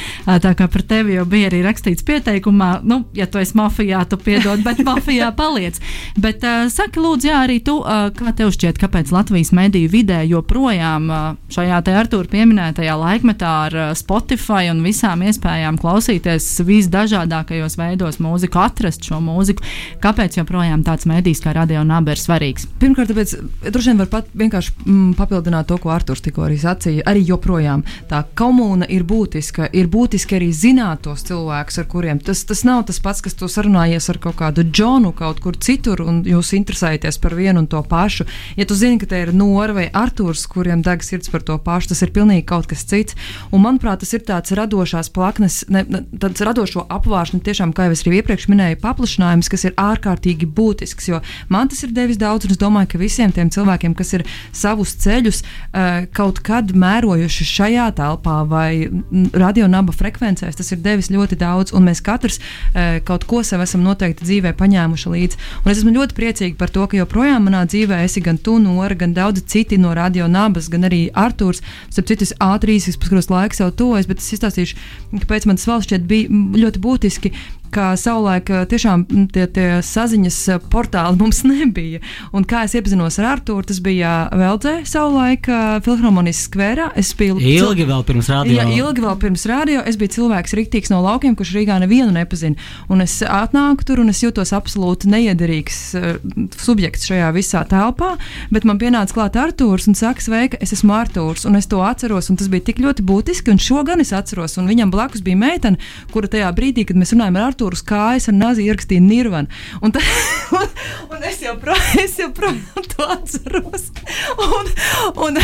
tā kā par tevi jau bija arī rakstīts pieteikumā, nu, ja tu esi mafijā, tu piedod, bet mafijā paliec. Bet saki, lūdzu, jā, arī tu, kā tev šķiet, kāpēc Latvijas mediju vidē joprojām šajā te Artūra pieminētajā laikmetā ar Spotify un visām iespējām klausīties visdažādākajos veidos mūziku, atrast šo mūziku. Kāpēc joprojām tāds mēdījis kā radio naba ir svarīgs? Pirmkārt, tāpēc droši vien var pat vienkārši mm, papildināt to, ko Arthurs tikko arī sacīja. Arī joprojām tā komūna ir būtiska. Ir būtiski arī zināt tos cilvēkus, ar kuriem tas, tas nav tas pats, kas tu sarunājies ar kaut kādu džonu kaut kur citur, un jūs interesējaties par vienu un to pašu. Ja tu zini, ka te ir Nora vai Arthurs, kuriem deg sirds par to pašu, tas ir pilnīgi kaut kas cits. Un, manuprāt, tas ir tāds radošās plaknes, ne, tāds radošo apvāršņu, tiešām, kā jau es arī iepriekš minēju, paplašinājums, kas ir ārkārtīgi būtisks. Man tas ir devis daudz, un es domāju, ka visiem tiem cilvēkiem, kas ir savus ceļus uh, kaut kad mērojuši šajā telpā vai mm, radionaba frekvencēs, tas ir devis ļoti daudz, un mēs katrs uh, kaut ko sev esam noteikti dzīvē paņēmuši līdzi. Un es esmu ļoti priecīga par to, ka joprojām manā dzīvē esi gan tu, Nora, gan daudzi citi no radionabas, gan arī Artūrs. Starp citu, īsi, kuros laiks jau tuvojas, bet es izstāstīšu, kāpēc man tas vēl šķiet bija mm, ļoti būtiski ka savulaik eh, tiešām mm, tie, tie saziņas eh, portāli mums nebija. Un kā es iepazinos ar Arthuru, tas bija Veldzē, savulaik eh, Filharmonijas skverā. Es biju Ilgi vēl pirms rādio. Jā, ilgi vēl pirms rādio. Es biju cilvēks rīktīgs no laukiem, kurš Rīgā nevienu nepazina. Un es atnāku tur un es jūtos absolūti neiederīgs uh, subjekts šajā visā telpā. Bet man pienāca klāt Arthurs un saka, sveika, es esmu Arthurs. Un es to atceros, un tas bija tik ļoti būtiski. Un šo gan es atceros. Un viņam blakus bija meitene, kura tajā brīdī, kad mēs runājam ar Arthuru, Arthurs kājas ar nazi ierakstīja Nirvana. Un, ta, un, un es joprojām, joprojām to atceros. Un, un,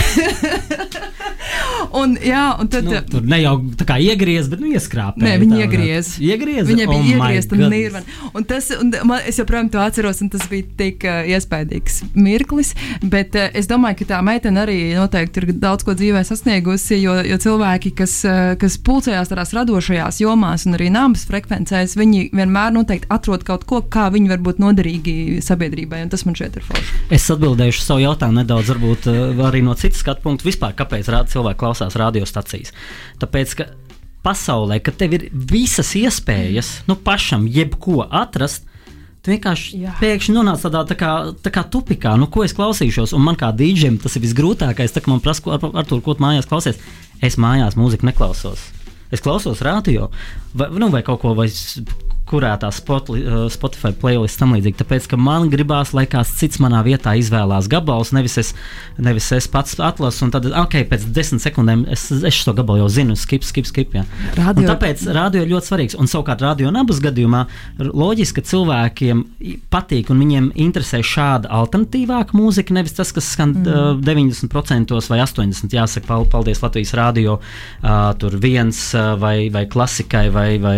un, jā, un tad, Nu, tur ne jau tā kā iegriez, bet nu, ieskrāpē. Nē, viņi iegriez. Iegriez. Viņa bija oh iegriezta nirvana. Un tas, un man, es joprojām to atceros, un tas bija tik uh, iespaidīgs mirklis. Bet uh, es domāju, ka tā meitene arī noteikti ir daudz ko dzīvē sasniegusi, jo, jo cilvēki, kas, uh, kas pulcējās tādās radošajās jomās un arī nāmas frekvencēs, viņi vienmēr noteikti atrod kaut ko, kā viņi var būt noderīgi sabiedrībai, tas man šeit ir forši. Es atbildēšu savu jautājumu nedaudz, varbūt eh, arī no citas skatu punkta. Vispār, kāpēc cilvēki klausās radiostacijas? Tāpēc, ka pasaulē, ka tev ir visas iespējas, nu, pašam jebko atrast. Tu vienkārši Jā. pēkšņi nonāc tādā tā kā, tā kā tupikā, nu, ko es klausīšos. Un man kā dīdžiem tas ir visgrūtākais. Tā, man prasa, ar, ar to, ko mājās klausies. Es mājās mūziku neklausos. Es klausos radio. Vai, nu, vai kaut ko, vai kurā tā spotli, uh, Spotify playlist tam līdzīgi. Tāpēc, ka man gribās, lai kāds cits manā vietā izvēlās gabalus, nevis es, nevis es pats atlasu, un tad, ok, pēc desmit sekundēm es, es šo gabalu jau zinu, skip, skip, skip. Jā. Radio- Un tāpēc radio ir ļoti svarīgs. Un savukārt, radio nabas gadījumā loģiski, ka cilvēkiem patīk un viņiem interesē šāda alternatīvāka mūzika, nevis tas, kas skan mm. uh, 90% vai 80%. Jāsaka, pal- paldies Latvijas radio, uh, tur viens uh, vai, vai klasikai vai, vai,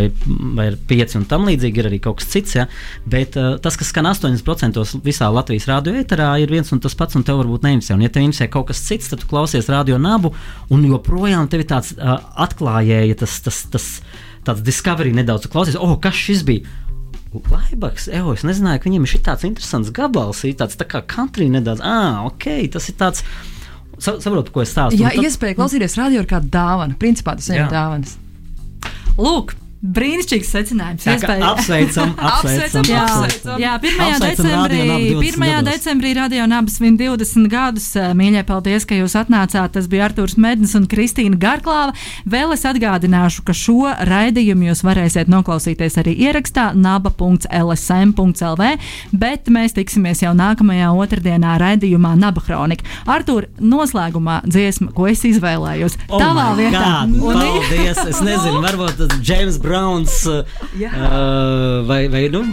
vai pieci un tam līdzīgi ir arī kaut kas cits. Ja? Bet uh, tas, kas skan 80% visā Latvijas radio ēterā, ir viens un tas pats, un tev varbūt neinteresē. Un, ja tev interesē kaut kas cits, tad tu klausies radio nabu, un joprojām tev ir tāds uh, atklājēja, tas, tas, tas tāds discovery nedaudz klausies, oh, kas šis bija. Laibaks, evo, es nezināju, ka viņam ir šī tāds interesants gabals, ir tāds tā kā country nedaudz. Ah, ok, tas ir tāds. Sa saprotu, ko es stāstu. Jā, tad- iespēja klausīties radio ir kā dāvana. Principā tas ir dāvanas. Lūk, brīnišķīgs secinājums. Iespēja- apsveicam, apsveicam, Jā, apsveicam. jā 1. Apsveicam decembrī, Radio Nabu 20 1. gados. decembrī Radio Nabas svin 20 gadus. Eh, Mīļie, paldies, ka jūs atnācāt. Tas bija Artūrs Mednis un Kristīna Garklāva. Vēl es atgādināšu, ka šo raidījumu jūs varēsiet noklausīties arī ierakstā naba.lsm.lv, bet mēs tiksimies jau nākamajā otrdienā raidījumā Naba Kronika. Artūr, noslēgumā dziesma, ko es izvēlējos. Oh Tavā vietā. God, paldies! Es nezinu, varbūt tas James Browns uh, Jā. uh, vai, vai nu.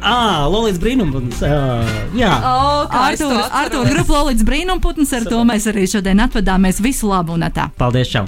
Ah, Lorijas brīnums. Uh, jā, Oh, Artūrs, Artūrs, grupa Lolīts Brīnumputns, ar to mēs arī šodien atvadāmies. Visu labu un tā! paldies! Čau!